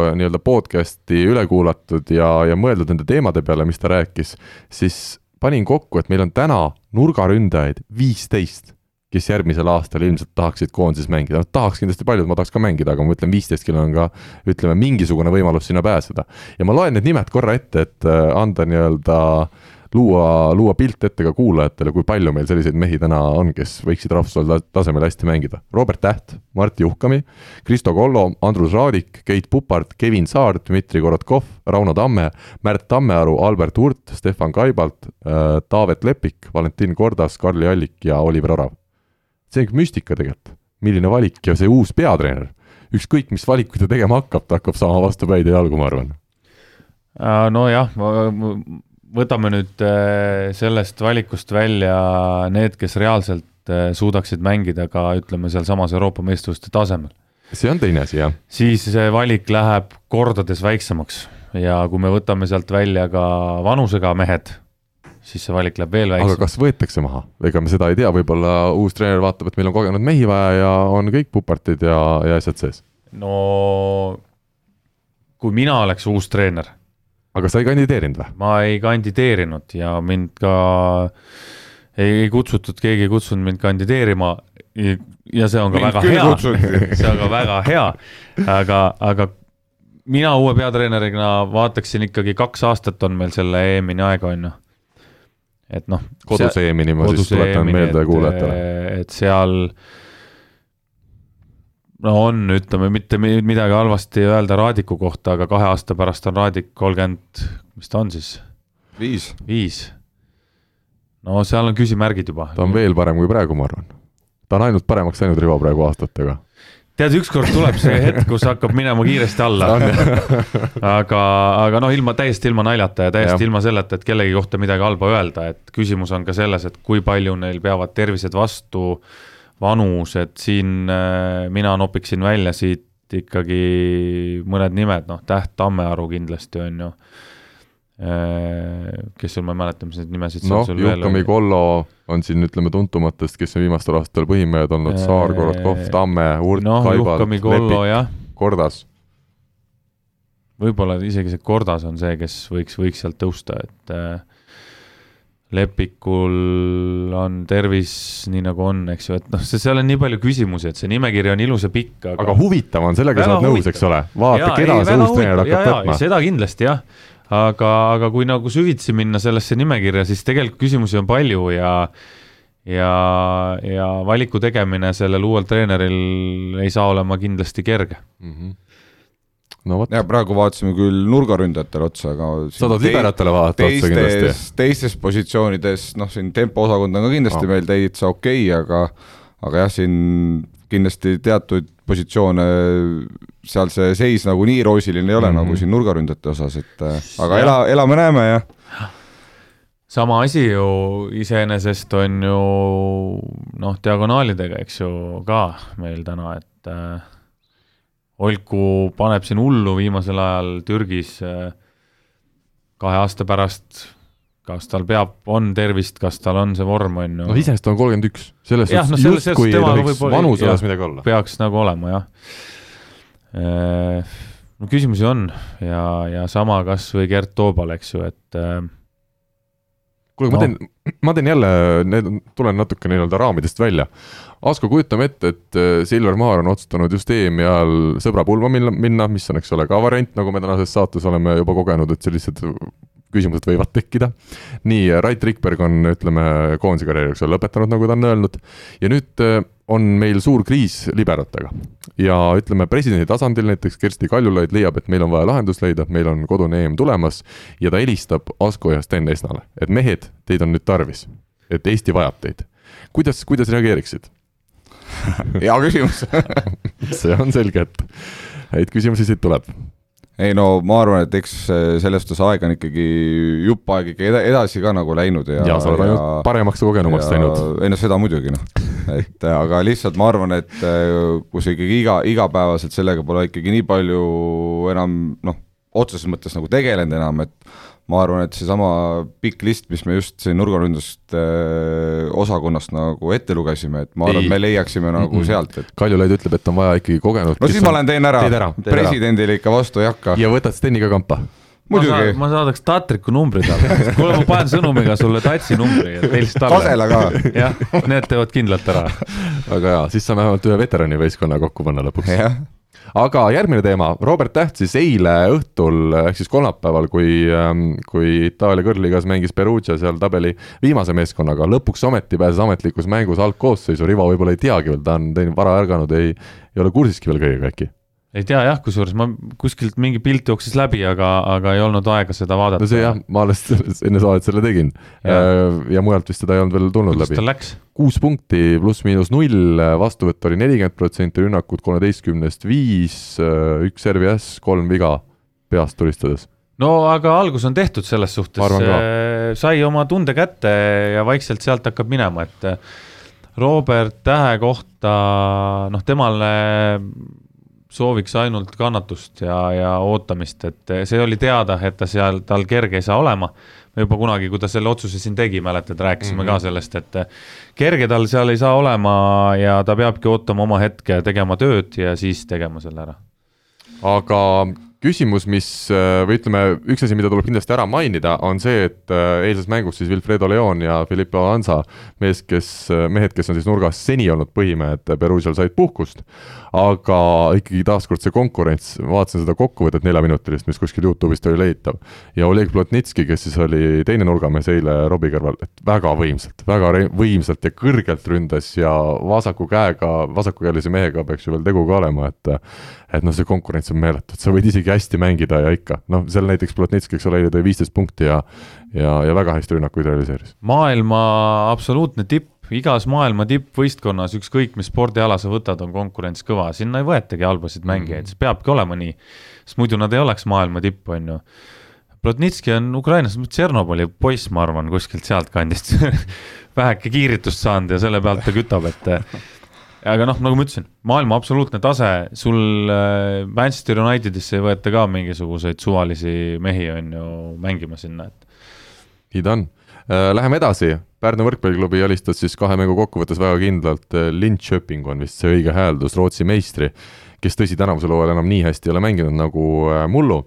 S2: äh, nii-öelda podcast'i üle kuulatud ja, ja mõeldud nende teemade peale, mis ta rääkis, siis panin kokku, et meil on täna nurgaründajaid viisteist, kes järgmisel aastal ilmselt tahaksid koondises mängida, noh tahaks kindlasti paljud, ma tahaks ka mängida, aga ma ütlen, viisteist, kellel on ka ütleme, mingisugune võimalus sinna pääseda. ja ma loen need nimed korra ette, et äh, anda nii-öelda äh, luua, luua pilt ette ka kuulajatele, kui palju meil selliseid mehi täna on, kes võiksid rahvusvahelisel tasemel hästi mängida. Robert Täht, Mart Juhkami, Kristo Kollo, Andrus Raadik, Keit Pupart, Kevin Saar, Dmitri Korotkov, Rauno Tamme, Märt Tammearu, Albert Hurt, Stefan Kaibalt äh,, Taavet Lepik, Valentin Kordas, Karli Allik ja Oliver Orav. see on müstika tegelikult, milline valik ja see uus peatreener, ükskõik mis valikuid ta tegema hakkab, ta hakkab saama vastu päid ja jalgu, ma arvan
S4: nojah, võtame nüüd äh, sellest valikust välja need, kes reaalselt äh, suudaksid mängida ka ütleme, sealsamas Euroopa meistrivõistluste tasemel.
S2: see on teine asi, jah.
S4: siis see valik läheb kordades väiksemaks ja kui me võtame sealt välja ka vanusega mehed, siis see valik läheb veel väiksemaks.
S2: aga kas võetakse maha, ega me seda ei tea, võib-olla uus treener vaatab, et meil on kogenud mehi vaja ja on kõik pupartid ja, ja asjad sees.
S4: no kui mina oleks uus treener
S2: aga sa ei kandideerinud või?
S4: ma ei kandideerinud ja mind ka ei kutsutud, keegi ei kutsunud mind kandideerima. ja see on ka mind väga hea, [laughs] see on ka väga hea, aga, aga mina uue peatreenerina vaataksin ikkagi kaks aastat on meil selle EM-ini aega, on ju. et noh.
S2: koduse EM-ini ma siis tuletan meelde kuulajatele.
S4: et seal no on, ütleme mitte midagi halvasti öelda Raadiku kohta, aga kahe aasta pärast on Raadik kolmkümmend, mis ta on siis?
S3: viis.
S4: viis. no seal on küsimärgid juba.
S2: ta on veel parem kui praegu, ma arvan. ta on ainult paremaks läinud Rivo praegu aastatega.
S4: tead, ükskord tuleb see hetk, kus hakkab minema kiiresti alla aga, aga noh, ilma, täiesti ilma naljata ja täiesti ja. ilma selleta, et kellegi kohta midagi halba öelda, et küsimus on ka selles, et kui palju neil peavad tervised vastu äh, vanus, et siin äh, mina nopiksin välja siit ikkagi mõned nimed, noh, Täht Tammearu kindlasti on ju. Äh, kes sul, ma ei mäleta, mis need nimesid
S2: noh, Juhkami Kollo on siin ütleme tuntumatest, kes on viimastel aastatel põhimehed olnud, Saar, Korotkov, Tamme, Urt no,, Kaibalt, Lepik, Kordas.
S4: võib-olla isegi see Kordas on see, kes võiks, võiks sealt tõusta, et äh, Lepikul on tervis nii nagu on, eks ju, et noh, see, seal on nii palju küsimusi, et see nimekiri on ilus ja pikk,
S2: aga aga huvitav on, sellega sa oled nõus, eks ole? vaata, keda see uus treener hakkab võtma.
S4: seda kindlasti jah, aga, aga kui nagu süvitsi minna sellesse nimekirja, siis tegelikult küsimusi on palju ja ja, ja valiku tegemine sellel uuel treeneril ei saa olema kindlasti kerge mm. -hmm
S3: no vot. ja praegu vaatasime küll nurgaründajatele otsa, aga
S2: sa tahad liberatele vaadata otsa kindlasti?
S3: teistes positsioonides, noh, siin tempoosakond on ka kindlasti oh. meil täitsa okei okay,, aga aga jah, siin kindlasti teatud positsioone, seal see seis nagu nii roosiline ei ole mm -hmm. nagu siin nurgaründajate osas, et äh, aga ja. ela, elame-näeme ja
S4: sama asi ju iseenesest on ju noh, diagonaalidega, eks ju, ka meil täna, et äh, Olku paneb siin hullu viimasel ajal Türgis äh, kahe aasta pärast, kas tal peab, on tervist, kas tal on see vorm, on ju.
S2: noh, iseenesest ta on kolmkümmend üks, selles suhtes no, justkui ei tohiks vanuse osas midagi olla.
S4: peaks nagu olema, jah. Äh, no küsimusi on ja, ja sama kas või Gert Toobal, eks ju, et äh,
S2: kuule no., ma teen, ma teen jälle, need, tulen natuke nii-öelda raamidest välja. Asko, kujutame ette, et äh, Silver Maar on otsustanud just EM-i ajal sõbrapulma minna, minna, mis on, eks ole, ka variant, nagu me tänases saates oleme juba kogenud, et sellised küsimused võivad tekkida. nii, Rait Rikberg on, ütleme, koondise karjääri, ole, lõpetanud, nagu ta on öelnud, ja nüüd äh, on meil suur kriis liberatega. ja ütleme, presidendi tasandil näiteks Kersti Kaljulaid leiab, et meil on vaja lahendust leida, meil on kodune EM tulemas ja ta helistab Asko ja Sten Esnale, et mehed, teid on nüüd tarvis, et Eesti vajab teid. kuidas, kuidas reageeriksid
S3: hea küsimus [laughs]
S2: see on selge, et häid küsimusi siit tuleb
S3: ei no ma arvan, et eks selles suhtes aeg on ikkagi jupp aega ikka edasi ka nagu läinud ja
S2: ja sa oled ainult paremaks ja kogenumaks läinud.
S3: ei no seda muidugi noh, et aga lihtsalt ma arvan, et äh, kui sa ikkagi iga, igapäevaselt sellega pole ikkagi nii palju enam noh, otseses mõttes nagu tegelenud enam, et ma arvan, et seesama pikk list, mis me just siin nurgaründuste osakonnast nagu ette lugesime, et ma arvan, et me leiaksime nagu mm -mm. sealt, et
S2: Kaljulaid ütleb, et on vaja ikkagi kogenud
S3: no siis ma lähen teen ära,
S2: ära,
S3: presidendile ikka vastu ei hakka.
S2: ja võtad Steni ka kampa
S3: muidugi.
S4: ma saadaks Tatriku numbri talle, kuule ma panen sõnumiga sulle Tatsi numbri, et helista talle.
S3: Kasela ka.
S4: jah, need teevad kindlalt ära.
S2: väga hea, siis saame vähemalt ühe veteranivõistkonna kokku panna lõpuks aga järgmine teema, Robert Täht siis eile õhtul ehk siis kolmapäeval, kui, ähm, kui Itaalia kõrgliigas mängis Perugia seal tabeli viimase meeskonnaga, lõpuks ometi pääses ametlikus mängus algkoosseisu, Rivo võib-olla ei teagi veel, ta on teinud vara ärganud, ei, ei ole kursiski veel kõigega äkki
S4: ei tea jah, kusjuures ma kuskilt mingi pilt jooksis läbi, aga, aga ei olnud aega seda vaadata.
S2: no see jah, ma alles [laughs] enne saadet selle tegin. Ja, äh, ja mujalt vist teda ei olnud veel tulnud
S4: Kuidas
S2: läbi. kuus punkti pluss-miinus null, vastuvõtt oli nelikümmend protsenti, rünnakud kolmeteistkümnest viis, äh, üks RVS, kolm viga peast tulistades.
S4: No aga algus on tehtud selles suhtes, äh, sai oma tunde kätte ja vaikselt sealt hakkab minema, et Robert Tähe kohta, noh, temale sooviks ainult kannatust ja, ja ootamist, et see oli teada, et ta seal, tal kerge ei saa olema. me juba kunagi, kui ta selle otsuse siin tegi, mäletad, rääkisime mm -hmm. ka mhm. sellest, et kerge tal seal ei saa olema ja ta peabki ootama oma hetke, tegema tööd ja siis tegema selle ära.
S2: aga küsimus, mis või ütleme, üks asi, mida tuleb kindlasti ära mainida, on see, et äh, eilses mängus siis Wilfredo Leon ja Filippo Ansa, mees, kes, mehed, kes on siis nurgas seni olnud põhimehed, Peruusial said puhkust, aga ikkagi taaskord see konkurents, vaatasin seda kokkuvõtet neljaminutilist, mis kuskil Youtube'ist oli leitav, ja Oleg Plotnitski, kes siis oli teine nurgamees eile Robbie kõrval, et väga võimsalt, väga võimsalt ja kõrgelt ründas ja vasaku käega, vasakukäelise mehega peaks ju veel tegu ka olema, et et noh, see konkurents on meeletu, et sa võid isegi hästi mängida ja ikka, noh, seal näiteks Plotnitski, eks ole, eile tõi viisteist punkti ja ja, ja väga hästi rünnakuid realiseeris.
S4: maailma absoluutne tipp, igas maailma tippvõistkonnas, ükskõik mis spordiala sa võtad, on konkurents kõva, sinna ei võetagi halbasid mängijaid -hmm. see peabki olema nii, sest muidu nad ei oleks maailma tipp, on ju Plotnitski on Ukrainas Tšernobõli poiss, ma arvan, kuskilt sealtkandist [laughs] väheke kiiritust saanud ja selle pealt ta kütab, et aga noh, nagu ma ütlesin, maailma absoluutne tase, sul äh, Manchester Unitedisse ei võeta ka mingisuguseid suvalisi mehi, on ju, mängima sinna, et.
S2: nii ta on. Äh, läheme edasi, Pärnu võrkpalliklubi alistas siis kahe mängu kokkuvõttes väga kindlalt, äh, Linköping on vist see õige hääldus, Rootsi meistri, kes tõsi, tänavusel hooajal enam nii hästi ei ole mänginud nagu mullu.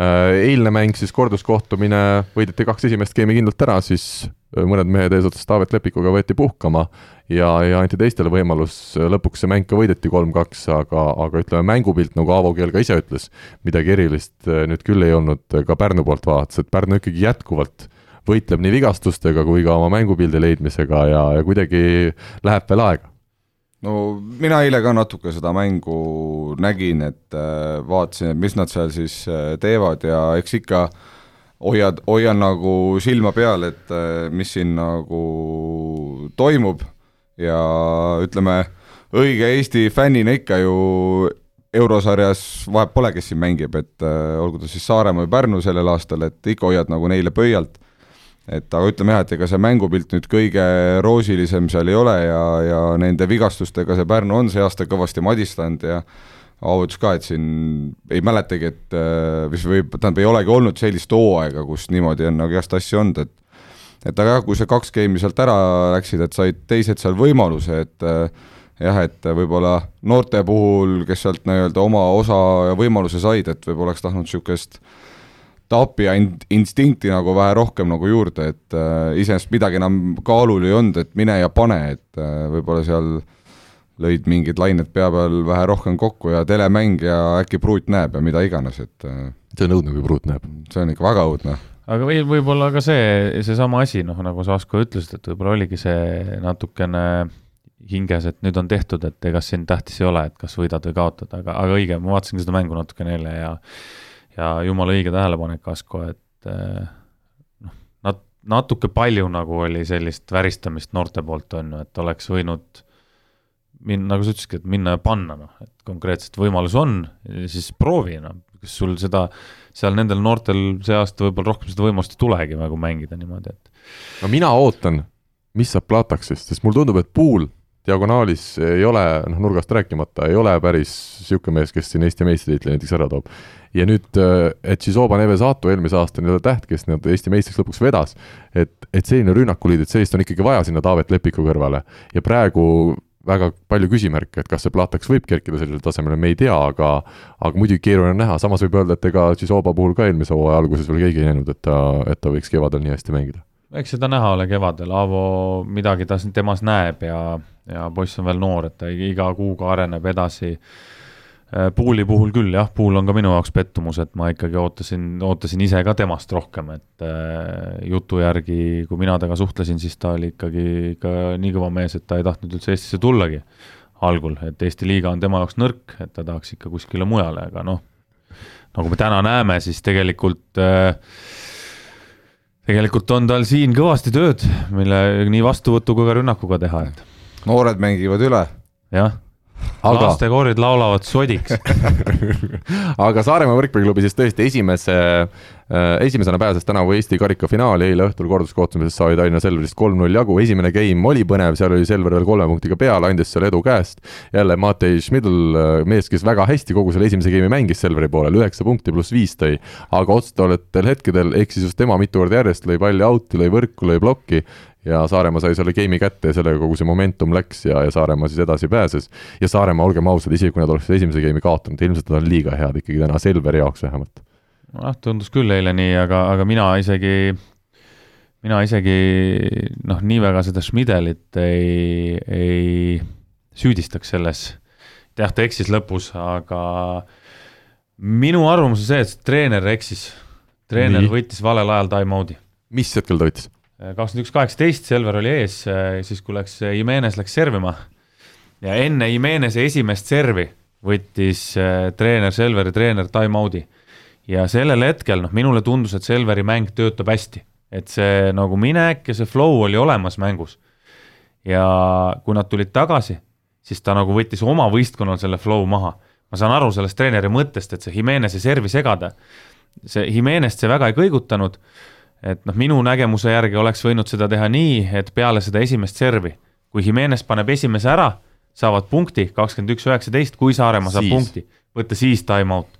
S2: eilne mäng siis korduskohtumine, võideti kaks esimest geimi kindlalt ära, siis mõned mehed eesotsas Taavet Lepikuga võeti puhkama ja, ja anti teistele võimalus, lõpuks see mäng ka võideti kolm-kaks, aga, aga ütleme, mängupilt, nagu Aavo Keel ka ise ütles, midagi erilist eh, nüüd küll ei olnud ka Pärnu poolt vaadates, et Pärnu ikkagi jätkuvalt võitleb nii vigastustega kui ka oma mängupildi leidmisega ja, ja kuidagi läheb veel aega
S3: no mina eile ka natuke seda mängu nägin, et äh, vaatasin, et mis nad seal siis äh, teevad ja eks ikka hoiad, hoian nagu silma peal, et äh, mis siin nagu toimub ja ütleme, õige Eesti fännina ikka ju eurosarjas vahet pole, kes siin mängib, et olgu ta siis Saaremaa või Pärnu sellel aastal, et ikka hoiad nagu neile pöialt. Et aga ütleme jah, et ega see mängupilt nüüd kõige roosilisem seal ei ole ja, ja nende vigastustega see Pärnu on see aasta kõvasti madistanud ja Aavo ütles ka, et siin ei mäletagi, et mis äh, võib, tähendab, ei olegi olnud sellist hooaega, kus niimoodi on nagu igast asju olnud, et et aga jah, kui see kaks geimi sealt ära läksid, et said teised seal võimaluse, et äh, jah, et võib-olla noorte puhul, kes sealt nii-öelda oma osa ja võimaluse said, et võib-olla oleks tahtnud niisugust tapja instinkti nagu vähe rohkem nagu juurde, et äh, iseenesest midagi enam kaalul ei olnud, et mine ja pane, et äh, võib-olla seal lõid mingid lained pea peal vähe rohkem kokku ja telemäng ja äkki pruut näeb ja mida iganes, et äh,
S2: see on õudne, kui pruut näeb.
S3: see on ikka väga õudne.
S4: aga või võib-olla ka see, seesama asi, noh, nagu sa Asko ütlesid, et võib-olla oligi see natukene hinges, et nüüd on tehtud, et ega siin tähtis ei ole, et kas võidad või kaotad, aga, aga õige, ma vaatasingi seda mängu natukene eile ja ja jumala õige tähelepanek, Asko, et äh, noh, nat-, natuke palju nagu oli sellist väristamist noorte poolt, on ju, et oleks võinud min-, nagu sa ütlesidki, et minna ja panna, noh, et konkreetselt võimalus on, siis proovi, noh, kas sul seda, seal nendel noortel see aasta võib-olla rohkem seda võimalust ei tulegi nagu mängida niimoodi, et
S2: no mina ootan, mis saab Plataksist, sest mulle tundub, et Puul diagonaalis ei ole, noh nurgast rääkimata, ei ole päris niisugune mees, kes siin Eesti meistritiitli näiteks ära toob. ja nüüd, et Šizoba Nevesato eelmise aasta nii-öelda täht, kes nii-öelda Eesti meistriks lõpuks vedas, et, et selline rünnakuliit, et sellist on ikkagi vaja sinna Taavet Lepiku kõrvale. Ja praegu väga palju küsimärke, et kas see Plataks võib kerkida sellisele tasemele, me ei tea, aga aga muidugi keeruline on näha, samas võib öelda, et ega Šizoba puhul ka eelmise hooaja alguses veel keegi ei näinud, et ta, et ta võiks kevadel nii hästi mängida
S4: eks seda näha ole kevadel, Aavo midagi ta temas näeb ja, ja poiss on veel noor, et ta iga kuuga areneb edasi. Puuli puhul küll jah, Puul on ka minu jaoks pettumus, et ma ikkagi ootasin, ootasin ise ka temast rohkem, et äh, jutu järgi, kui mina temaga suhtlesin, siis ta oli ikkagi ikka nii kõva mees, et ta ei tahtnud üldse Eestisse tullagi algul, et Eesti liiga on tema jaoks nõrk, et ta tahaks ikka kuskile mujale, aga noh, nagu me täna näeme, siis tegelikult äh, tegelikult on tal siin kõvasti tööd, mille nii vastuvõtu kui ka rünnakuga teha, et.
S3: noored mängivad üle.
S4: jah lastekoorid laulavad sodiks [laughs]
S2: aga Saaremaa võrkpalliklubi siis tõesti esimese äh,, esimesena pääses tänavu Eesti karikafinaali, eile õhtul korduskohtumises sai Tallinna Selverist kolm-null jagu, esimene game oli põnev, seal oli Selver veel kolme punktiga peal, andis seal edu käest. jälle Matei Schmidl, äh, mees, kes väga hästi kogu selle esimese game'i mängis Selveri poolel, üheksa punkti pluss viis tõi, aga otsustavatel hetkedel eksis just tema mitu korda järjest, lõi palli out'i, lõi võrku, lõi plokki ja Saaremaa sai selle game'i kätte ja sellega kogu see momentum läks ja, ja Saaremaa siis edasi pääses. ja Saaremaa, olgem ausad, isegi kui nad oleksid esimese game'i kaotanud, ilmselt nad on liiga head ikkagi täna Selveri jaoks vähemalt.
S4: Noh, tundus küll eile nii, aga, aga mina isegi, mina isegi noh, nii väga seda Schmidelit ei, ei süüdistaks selles. jah, ta eksis lõpus, aga minu arvamus on see, et treener eksis. treener nii. võttis valel ajal time-out'i.
S2: mis hetkel ta võttis?
S4: kakskümmend üks, kaheksateist, Selver oli ees, siis kui läks, Jimenez läks servima ja enne Jimenez'i esimest servi võttis äh, treener, Selveri treener time-out'i. Ja sellel hetkel, noh, minule tundus, et Selveri mäng töötab hästi, et see nagu minek ja see flow oli olemas mängus. ja kui nad tulid tagasi, siis ta nagu võttis oma võistkonnal selle flow maha. ma saan aru sellest treeneri mõttest, et see Jimenez'i servi segada, see Jimenez't see väga ei kõigutanud. Et noh, minu nägemuse järgi oleks võinud seda teha nii, et peale seda esimest servi, kui Jimenez paneb esimese ära, saavad punkti kakskümmend üks, üheksateist, kui Saaremaa saab punkti, võtta siis time-out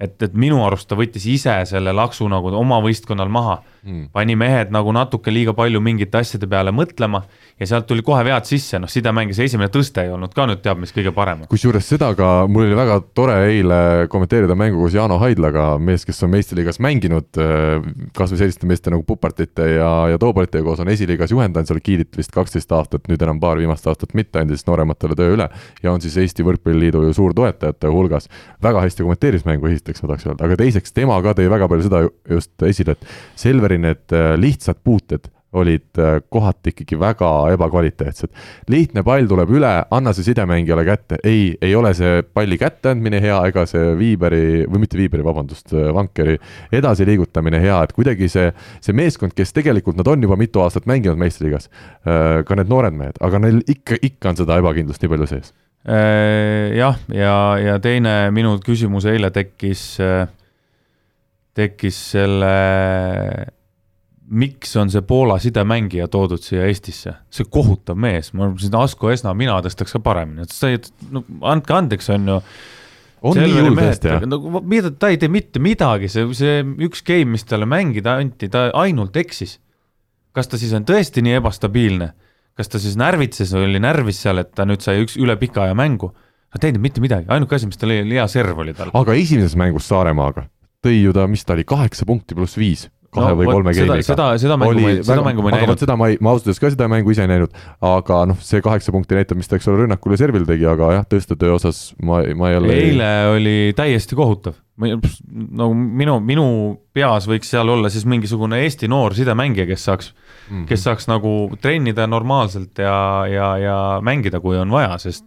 S4: et, et minu arust ta võttis ise selle laksu nagu oma võistkonnal maha mm., pani mehed nagu natuke liiga palju mingite asjade peale mõtlema ja sealt tuli kohe vead sisse, noh, sidemängis esimene tõste ei olnud ka nüüd teab mis kõige parem.
S2: kusjuures seda ka, mul oli väga tore eile kommenteerida mängu koos Jaano Haidlaga, mees, kes on meistriliigas mänginud, äh, kas või selliste meeste nagu Pupartite ja, ja Toobalitiga koos on esiliigas juhendanud seal Kiilit vist kaksteist aastat, nüüd enam paar viimast aastat mitte, andis noorematele töö üle ja on siis Eesti Võrkpalliliidu ju suurtoetajate hulgas. väga hästi kommenteeris mängu esiteks ma tahaks öelda, aga teiseks tema ka tõi väga palju seda just esile, et Selveri need äh, lihtsad puuted olid äh, kohati ikkagi väga ebakvaliteetsed. lihtne pall tuleb üle, anna see sidemängijale kätte, ei, ei ole see palli kätteandmine hea ega see Viiberi, või mitte Viiberi, vabandust, äh, Vankeri edasiliigutamine hea, et kuidagi see, see meeskond, kes tegelikult nad on juba mitu aastat mänginud meistriliigas, ka need noored mehed, aga neil ikka, ikka on seda ebakindlust nii palju sees
S4: jah, ja, ja teine minu küsimus eile tekkis, tekkis selle, miks on see Poola sidemängija toodud siia Eestisse, see kohutav mees, ma arvan, seda Asko Esna mina tõstaks ka paremini, et sa ei, no andke andeks, on ju
S2: on nii hull tõesti, jah?
S4: nagu mida, ta ei tee mitte midagi, see, see üks game, mis talle mängida anti, ta ainult eksis. kas ta siis on tõesti nii ebastabiilne? kas ta siis närvitses või oli närvis seal, et ta nüüd sai üks üle pika aja mängu. ta ei teinud mitte midagi, ainuke asi, mis tal oli, hea serv oli tal.
S2: aga esimeses mängus Saaremaaga tõi ju ta, mis ta oli, kaheksa punkti pluss viis kahe no, või kolme game'iga.
S4: seda, seda mängu ma ei, seda mängu ma ei näinud.
S2: seda ma ei, ma ausalt öeldes ka seda mängu ise ei näinud, aga noh, see kaheksa punkti näitab, mis ta, eks ole, rünnakul ja servil tegi, aga jah, tõstetöö osas ma, ma ei ole
S4: eile oli täiesti kohutav. nagu minu, minu peas võiks seal olla siis mingisugune Eesti noor sidemängija, kes saaks mm, -hmm. kes saaks nagu trennida normaalselt ja, ja, ja mängida, kui on vaja, sest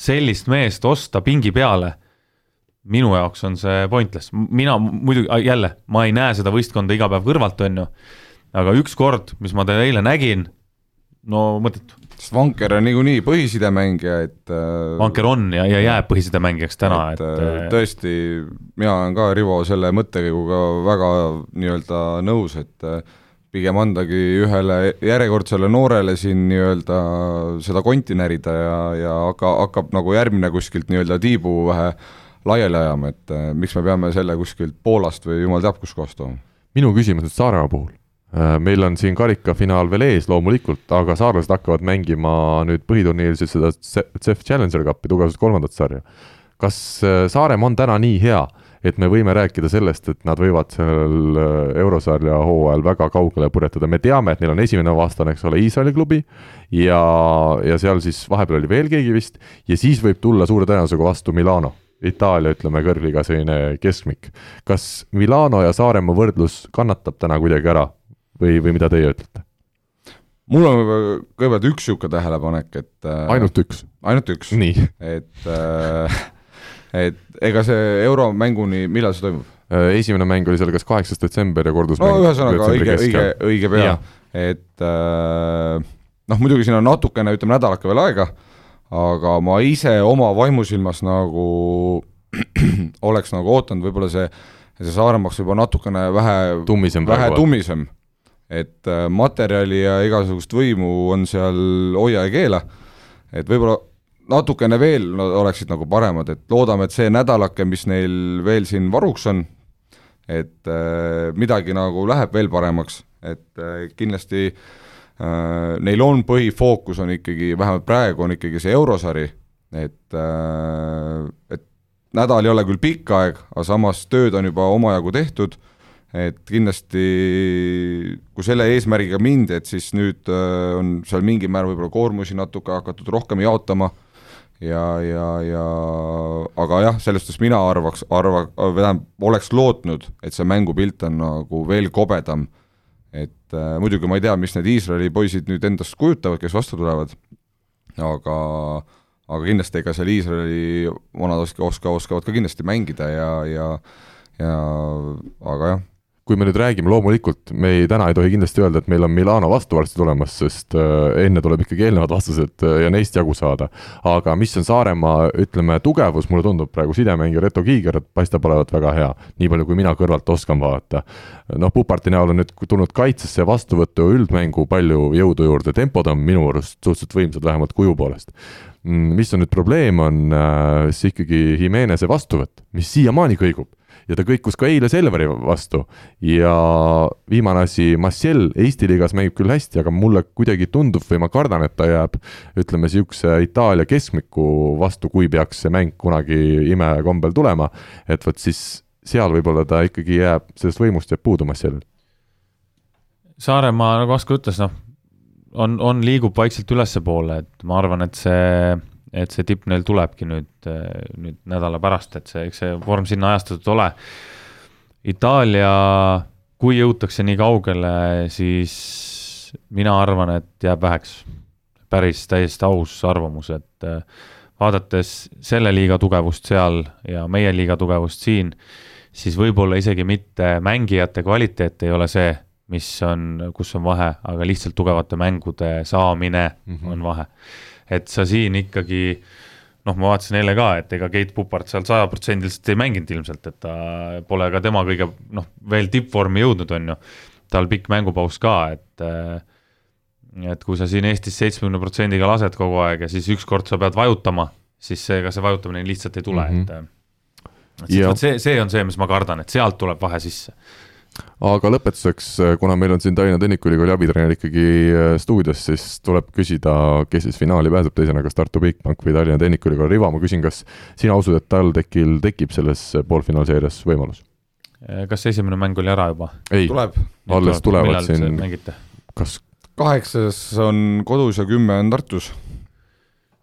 S4: sellist meest osta pingi peale minu jaoks on see pointless, mina muidugi, jälle, ma ei näe seda võistkonda iga päev kõrvalt, on ju, aga üks kord, mis ma teda eile nägin, no mõttetu.
S3: sest Vanker on niikuinii põhisidemängija, et äh,
S4: Vanker on ja, ja jääb põhisidemängijaks täna, et,
S3: et äh, tõesti, mina olen ka Rivo selle mõttekäiguga väga nii-öelda nõus, et pigem andagi ühele järjekordsele noorele siin nii-öelda seda konti närida ja, ja hakka, hakkab nagu järgmine kuskilt nii-öelda tiibu vähe laiali ajama, et äh, miks me peame selle kuskilt Poolast või jumal teab kuskohast tooma.
S2: minu küsimus nüüd Saaremaa puhul äh, meil on siin karikafinaal veel ees loomulikult, aga saarlased hakkavad mängima nüüd põhiturniiril siis seda CEF Challenger Cupi tugevusest kolmandat sarja. kas äh, Saaremaa on täna nii hea, et me võime rääkida sellest, et nad võivad sellel eurosarja hooajal väga kaugele purjetada, me teame, et neil on esimene vastane, eks ole, Iisraeli klubi ja, ja seal siis vahepeal oli veel keegi vist ja siis võib tulla suure tõenäosusega vastu Milano Itaalia, ütleme, kõrgliga selline keskmik. kas Milano ja Saaremaa võrdlus kannatab täna kuidagi ära või, või mida teie ütlete?
S3: mul on kõigepealt üks niisugune tähelepanek, et
S2: äh, ainult üks?
S3: ainult üks. et äh, et ega see euromänguni, millal see toimub?
S2: Äh, esimene mäng oli seal kas kaheksas detsember ja kordusmäng
S3: no ühesõnaga õige, õige, õige pea, et äh, noh, muidugi siin on natukene, ütleme nädalake veel aega, aga ma ise oma vaimusilmas nagu [clears throat] oleks nagu ootanud võib-olla see, see Saaremaaks juba natukene vähe
S2: tummisem,
S3: vähe tummisem. et äh, materjali ja igasugust võimu on seal hoia ja keela, et võib-olla natukene veel no, oleksid nagu paremad, et loodame, et see nädalake, mis neil veel siin varuks on, et äh, midagi nagu läheb veel paremaks, et äh, kindlasti äh, neil on põhifookus on ikkagi, vähemalt praegu on ikkagi see eurosari, et äh,, et nädal ei ole küll pikk aeg, aga samas tööd on juba omajagu tehtud, et kindlasti kui selle eesmärgiga mindi, et siis nüüd äh, on seal mingil määral võib-olla koormusi natuke hakatud rohkem jaotama ja, ja, ja aga jah, selles suhtes mina arvaks, arva, tähendab, oleks lootnud, et see mängupilt on nagu veel kobedam, et äh, muidugi ma ei tea, mis need Iisraeli poisid nüüd endast kujutavad, kes vastu tulevad, aga aga kindlasti ega seal Iisraeli vanad oska, oska, oskavad ka kindlasti mängida ja, ja ja aga jah
S2: kui me nüüd räägime, loomulikult me ei, täna ei tohi kindlasti öelda, et meil on Milano vastu varsti tulemas, sest äh, enne tuleb ikkagi eelnevad vastused äh, ja neist jagu saada. aga mis on Saaremaa, ütleme, tugevus, mulle tundub praegu sidemängija Reto Kiiger paistab olevat väga hea, nii palju, kui mina kõrvalt oskan vaadata. noh, Puparti näol on nüüd tulnud kaitsesse vastuvõttu üldmängu palju jõudu juurde, tempod on minu arust suhteliselt võimsad, vähemalt kuju poolest mm, mis on nüüd probleem, on äh, siis ikkagi Jimeneze vastuvõtt, mis siiamaani kõigub ja ta kõikus ka eile Selvari vastu. ja viimane asi, Massiel Eesti liigas mängib küll hästi, aga mulle kuidagi tundub või ma kardan, et ta jääb ütleme, niisuguse Itaalia keskmiku vastu, kui peaks see mäng kunagi imekombel tulema, et vot siis seal võib-olla ta ikkagi jääb, sellest võimust jääb puudu Massielil.
S4: Saaremaa, nagu Asko ütles, noh, on, on, liigub vaikselt ülespoole, et ma arvan, et see et see tipp neil tulebki nüüd, nüüd nädala pärast, et see, eks see vorm sinna ajastatud ole. Itaalia, kui jõutakse nii kaugele, siis mina arvan, et jääb väheks. päris täiesti aus arvamus, et vaadates selle liiga tugevust seal ja meie liiga tugevust siin, siis võib-olla isegi mitte mängijate kvaliteet ei ole see, mis on, kus on vahe, aga lihtsalt tugevate mängude saamine mm -hmm. on vahe et sa siin ikkagi noh, ma vaatasin eile ka, et ega Keit Pupart seal sajaprotsendiliselt ei mänginud ilmselt, et ta pole ka tema kõige noh, veel tippvormi jõudnud, on ju. tal pikk mängupaus ka, et et kui sa siin Eestis seitsmekümne protsendiga lased kogu aeg ja siis ükskord sa pead vajutama, siis ega see vajutamine lihtsalt ei tule mm, -hmm. et et ja. see, see on see, mis ma kardan, et sealt tuleb vahe sisse
S2: aga lõpetuseks, kuna meil on siin Tallinna Tehnikaülikooli abitreener ikkagi äh, stuudios, siis tuleb küsida, kes siis finaali pääseb teisena, kas Tartu Bigbank või Tallinna Tehnikaülikool Riva, ma küsin, kas sina usud, et TalTechil tekib selles poolfinaalseerias võimalus?
S4: Äh, kas esimene mäng oli ära juba?
S2: ei, alles tulevad siin,
S3: kas kaheksas on kodus ja kümme on Tartus?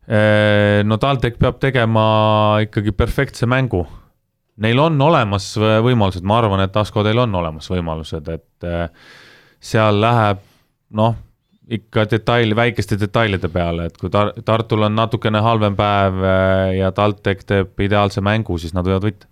S4: Äh, no TalTech peab tegema ikkagi perfektse mängu neil on olemas võimalused, ma arvan, et Asko, teil on olemas võimalused, et äh, seal läheb noh, ikka detail, väikeste detailide peale, et kui Tar-, Tartul on natukene halvem päev äh, ja TalTech teeb ideaalse mängu, siis nad võivad võita.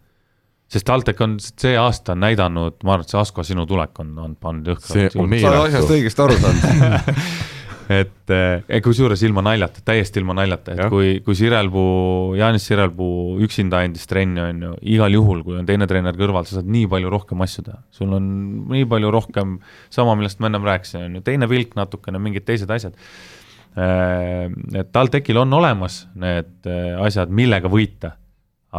S4: sest TalTech on see aasta näidanud, ma arvan, et see Asko sinu tulek on, on pannud jõhkralt
S3: sa oled asjast õigesti aru saanud [laughs]
S4: et eh, kusjuures ilma naljata, täiesti ilma naljata, et
S2: Jah.
S4: kui, kui Sirelpuu, Jaanis Sirelpuu üksinda andis trenni, on ju, igal juhul, kui on teine treener kõrval, sa saad nii palju rohkem asju teha. sul on nii palju rohkem, sama, millest ma ennem rääkisin, on ju, teine pilk natukene, mingid teised asjad. et TalTechil on olemas need eh, asjad, millega võita,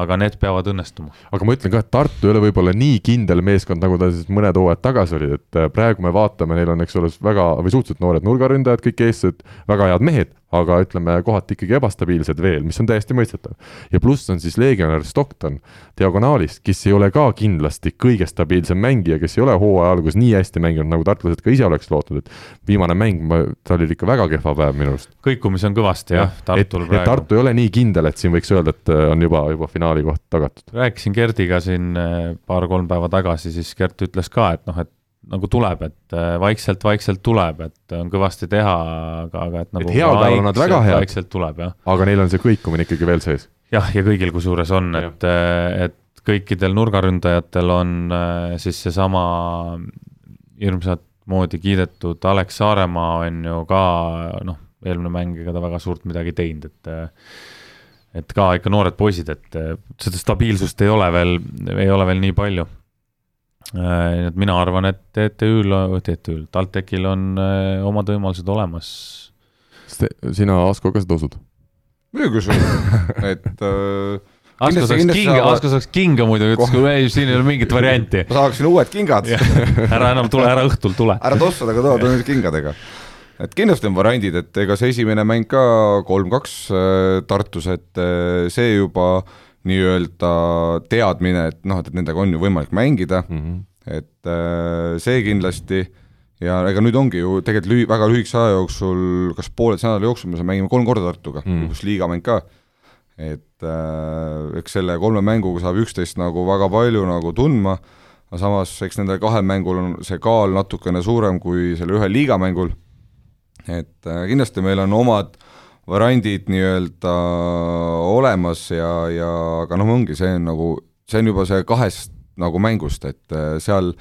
S4: aga need peavad õnnestuma.
S2: aga ma ütlen ka, et Tartu ei ole võib-olla nii kindel meeskond, nagu ta siis mõned hooajad tagasi oli, et äh, praegu me vaatame, neil on, eks ole, väga või suhteliselt noored nurgaründajad, kõik eestlased, väga head mehed, aga ütleme kohati ikkagi ebastabiilsed veel, mis on täiesti mõistetav. ja pluss on siis legionär Stockton diagonaalist, kes ei ole ka kindlasti kõige stabiilsem mängija, kes ei ole hooaja alguses nii hästi mänginud, nagu tartlased ka ise oleks lootnud, et viimane mäng, tal oli ikka väga kehva päev minu arust.
S4: kõikumisi on kõvasti jah, Tartul
S2: et,
S4: praegu.
S2: Tartu ei ole nii kindel, et siin võiks öelda, et äh, on juba, juba finaali koht tagatud.
S4: rääkisin Gerdiga siin eh, paar-kolm päeva tagasi, siis Gert ütles ka, et noh, et nagu tuleb, et vaikselt-vaikselt tuleb, et on kõvasti teha, aga, aga et nagu
S2: Et heal päeval on nad väga head.
S4: vaikselt tuleb, jah.
S2: aga neil on see kõikumine ikkagi veel sees.
S4: jah, ja kõigil kusjuures on, et, et kõikidel nurgaründajatel on äh, siis seesama hirmsat moodi kiidetud Alex Saaremaa on ju ka noh, eelmine mäng, ega ta väga suurt midagi teinud, et et ka ikka noored poisid, et äh, seda stabiilsust ei ole veel, ei ole veel nii palju. Nii et mina arvan, et TTÜ-l, TTÜ-l, TalTechil on äh, omad võimalused olemas.
S2: sina, Asko, ka seda usud?
S3: muidugi usun, [laughs] et äh,
S4: Asko saaks kinga,
S3: saavad-
S4: Asko saaks kinga muidu, ütles, kui ei, siin ei ole mingit varianti.
S3: ma saaksin uued kingad,
S4: ära enam tule, ära õhtul tule. [laughs]
S3: ära tossada, aga tood nüüd kingadega. et kindlasti on variandid, et ega see esimene mäng ka kolm-kaks äh, Tartus, et äh, see juba nii-öelda teadmine, et noh, et nendega on ju võimalik mängida,
S2: Mm -hmm.
S3: et äh, see kindlasti ja ega nüüd ongi ju tegelikult lühi-, väga lühikese aja jooksul, kas pooleteise nädala jooksul me mängime kolm korda Tartuga
S2: Mm.
S3: mm., pluss liigamäng ka, et äh, eks selle kolme mänguga saab üksteist nagu väga palju nagu tundma, aga samas eks nendel kahel mängul on see kaal natukene suurem kui sellel ühel liigamängul, et äh, kindlasti meil on omad variandid nii-öelda olemas ja, ja aga noh, ongi see on nagu, see on juba see kahest nagu mängust, et äh, seal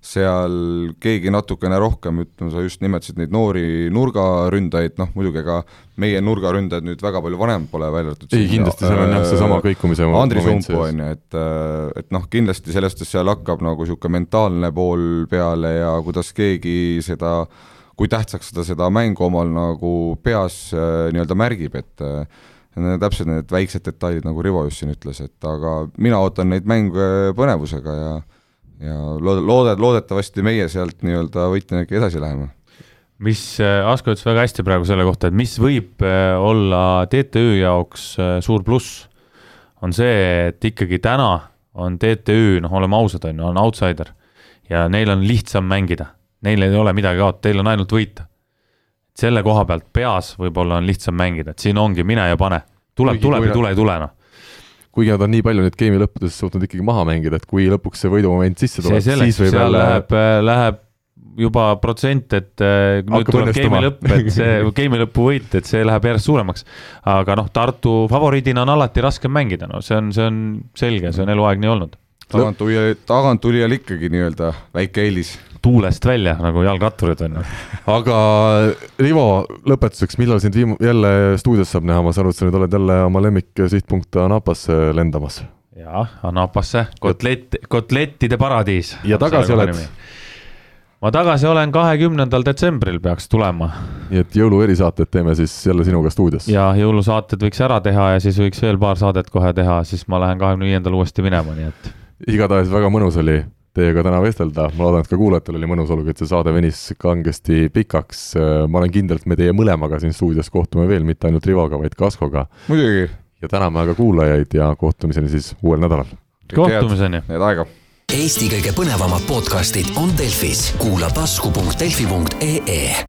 S3: seal keegi natukene rohkem, ütleme, sa just nimetasid neid noori nurgaründajaid, noh muidugi ega meie nurgaründajad nüüd väga palju vanemad pole välja arvatud
S2: ei, kindlasti seal on jah, seesama kõikumise
S3: Andris Umpu on ju, et, et noh, kindlasti sellest, et seal hakkab nagu niisugune mentaalne pool peale ja kuidas keegi seda, kui tähtsaks seda, seda mängu omal nagu peas äh, nii-öelda märgib, et äh, täpselt need väiksed detailid, nagu Rivo just siin ütles, et aga mina ootan neid mänge põnevusega ja ja lood-, loodet-, loodetavasti meie sealt nii-öelda võitjana ikka edasi läheme.
S4: Mis äh, Asko ütles väga hästi praegu selle kohta, et mis võib olla TTÜ jaoks suur pluss, on see, et ikkagi täna on TTÜ, noh, oleme ausad, on ju, on outsider ja neil on lihtsam mängida, neil ei ole midagi kaotada, teil on ainult võita. selle koha pealt peas võib-olla on lihtsam mängida, et siin ongi mine ja pane, tuleb, tuleb ja tule, ei tule noh.
S2: kuigi nad on nii palju nüüd game'i lõppudes suutnud ikkagi maha mängida, et kui lõpuks see võidumoment sisse
S4: see
S2: tuleb, siis võib jälle
S4: läheb, läheb juba protsent, et äh, nüüd
S2: Hakkab
S4: tuleb game'i lõpp, et see [laughs] game'i lõpu võit, et see läheb järjest suuremaks. aga noh, Tartu favoriidina on alati raskem mängida, no see on, see on selge, see on eluaeg nii olnud.
S3: taganttulija, taganttulijal ikkagi nii-öelda väike eelis
S4: tuulest välja nagu jalgratturid on ju.
S2: aga Rivo, lõpetuseks, millal sind viim-, jälle stuudios saab näha, ma saan aru, et sa nüüd oled jälle oma lemmiksihtpunkt Anapasse lendamas.
S4: jah, Anapasse, kotlett, kotlettide paradiis.
S2: Ja tagasi oled?
S4: ma tagasi olen kahekümnendal detsembril peaks tulema
S2: nii et jõulu erisaated teeme siis jälle sinuga stuudios.
S4: ja jõulusaated võiks ära teha ja siis võiks veel paar saadet kohe teha, siis ma lähen kahekümne viiendal uuesti minema, nii et
S2: igatahes väga mõnus oli teiega täna vestelda, ma loodan, et ka kuulajatel oli mõnus, olgugi et see saade venis kangesti pikaks. ma olen kindel, et me teie mõlemaga siin stuudios kohtume veel, mitte ainult Rivoga, vaid ka Askoga.
S3: muidugi,
S2: ja täname aga kuulajaid ja kohtumiseni siis uuel nädalal.
S4: kohtumiseni.
S3: head aega
S5: Eesti kõige põnevamad podcastid on Delfis, kuula tasku.delfi.ee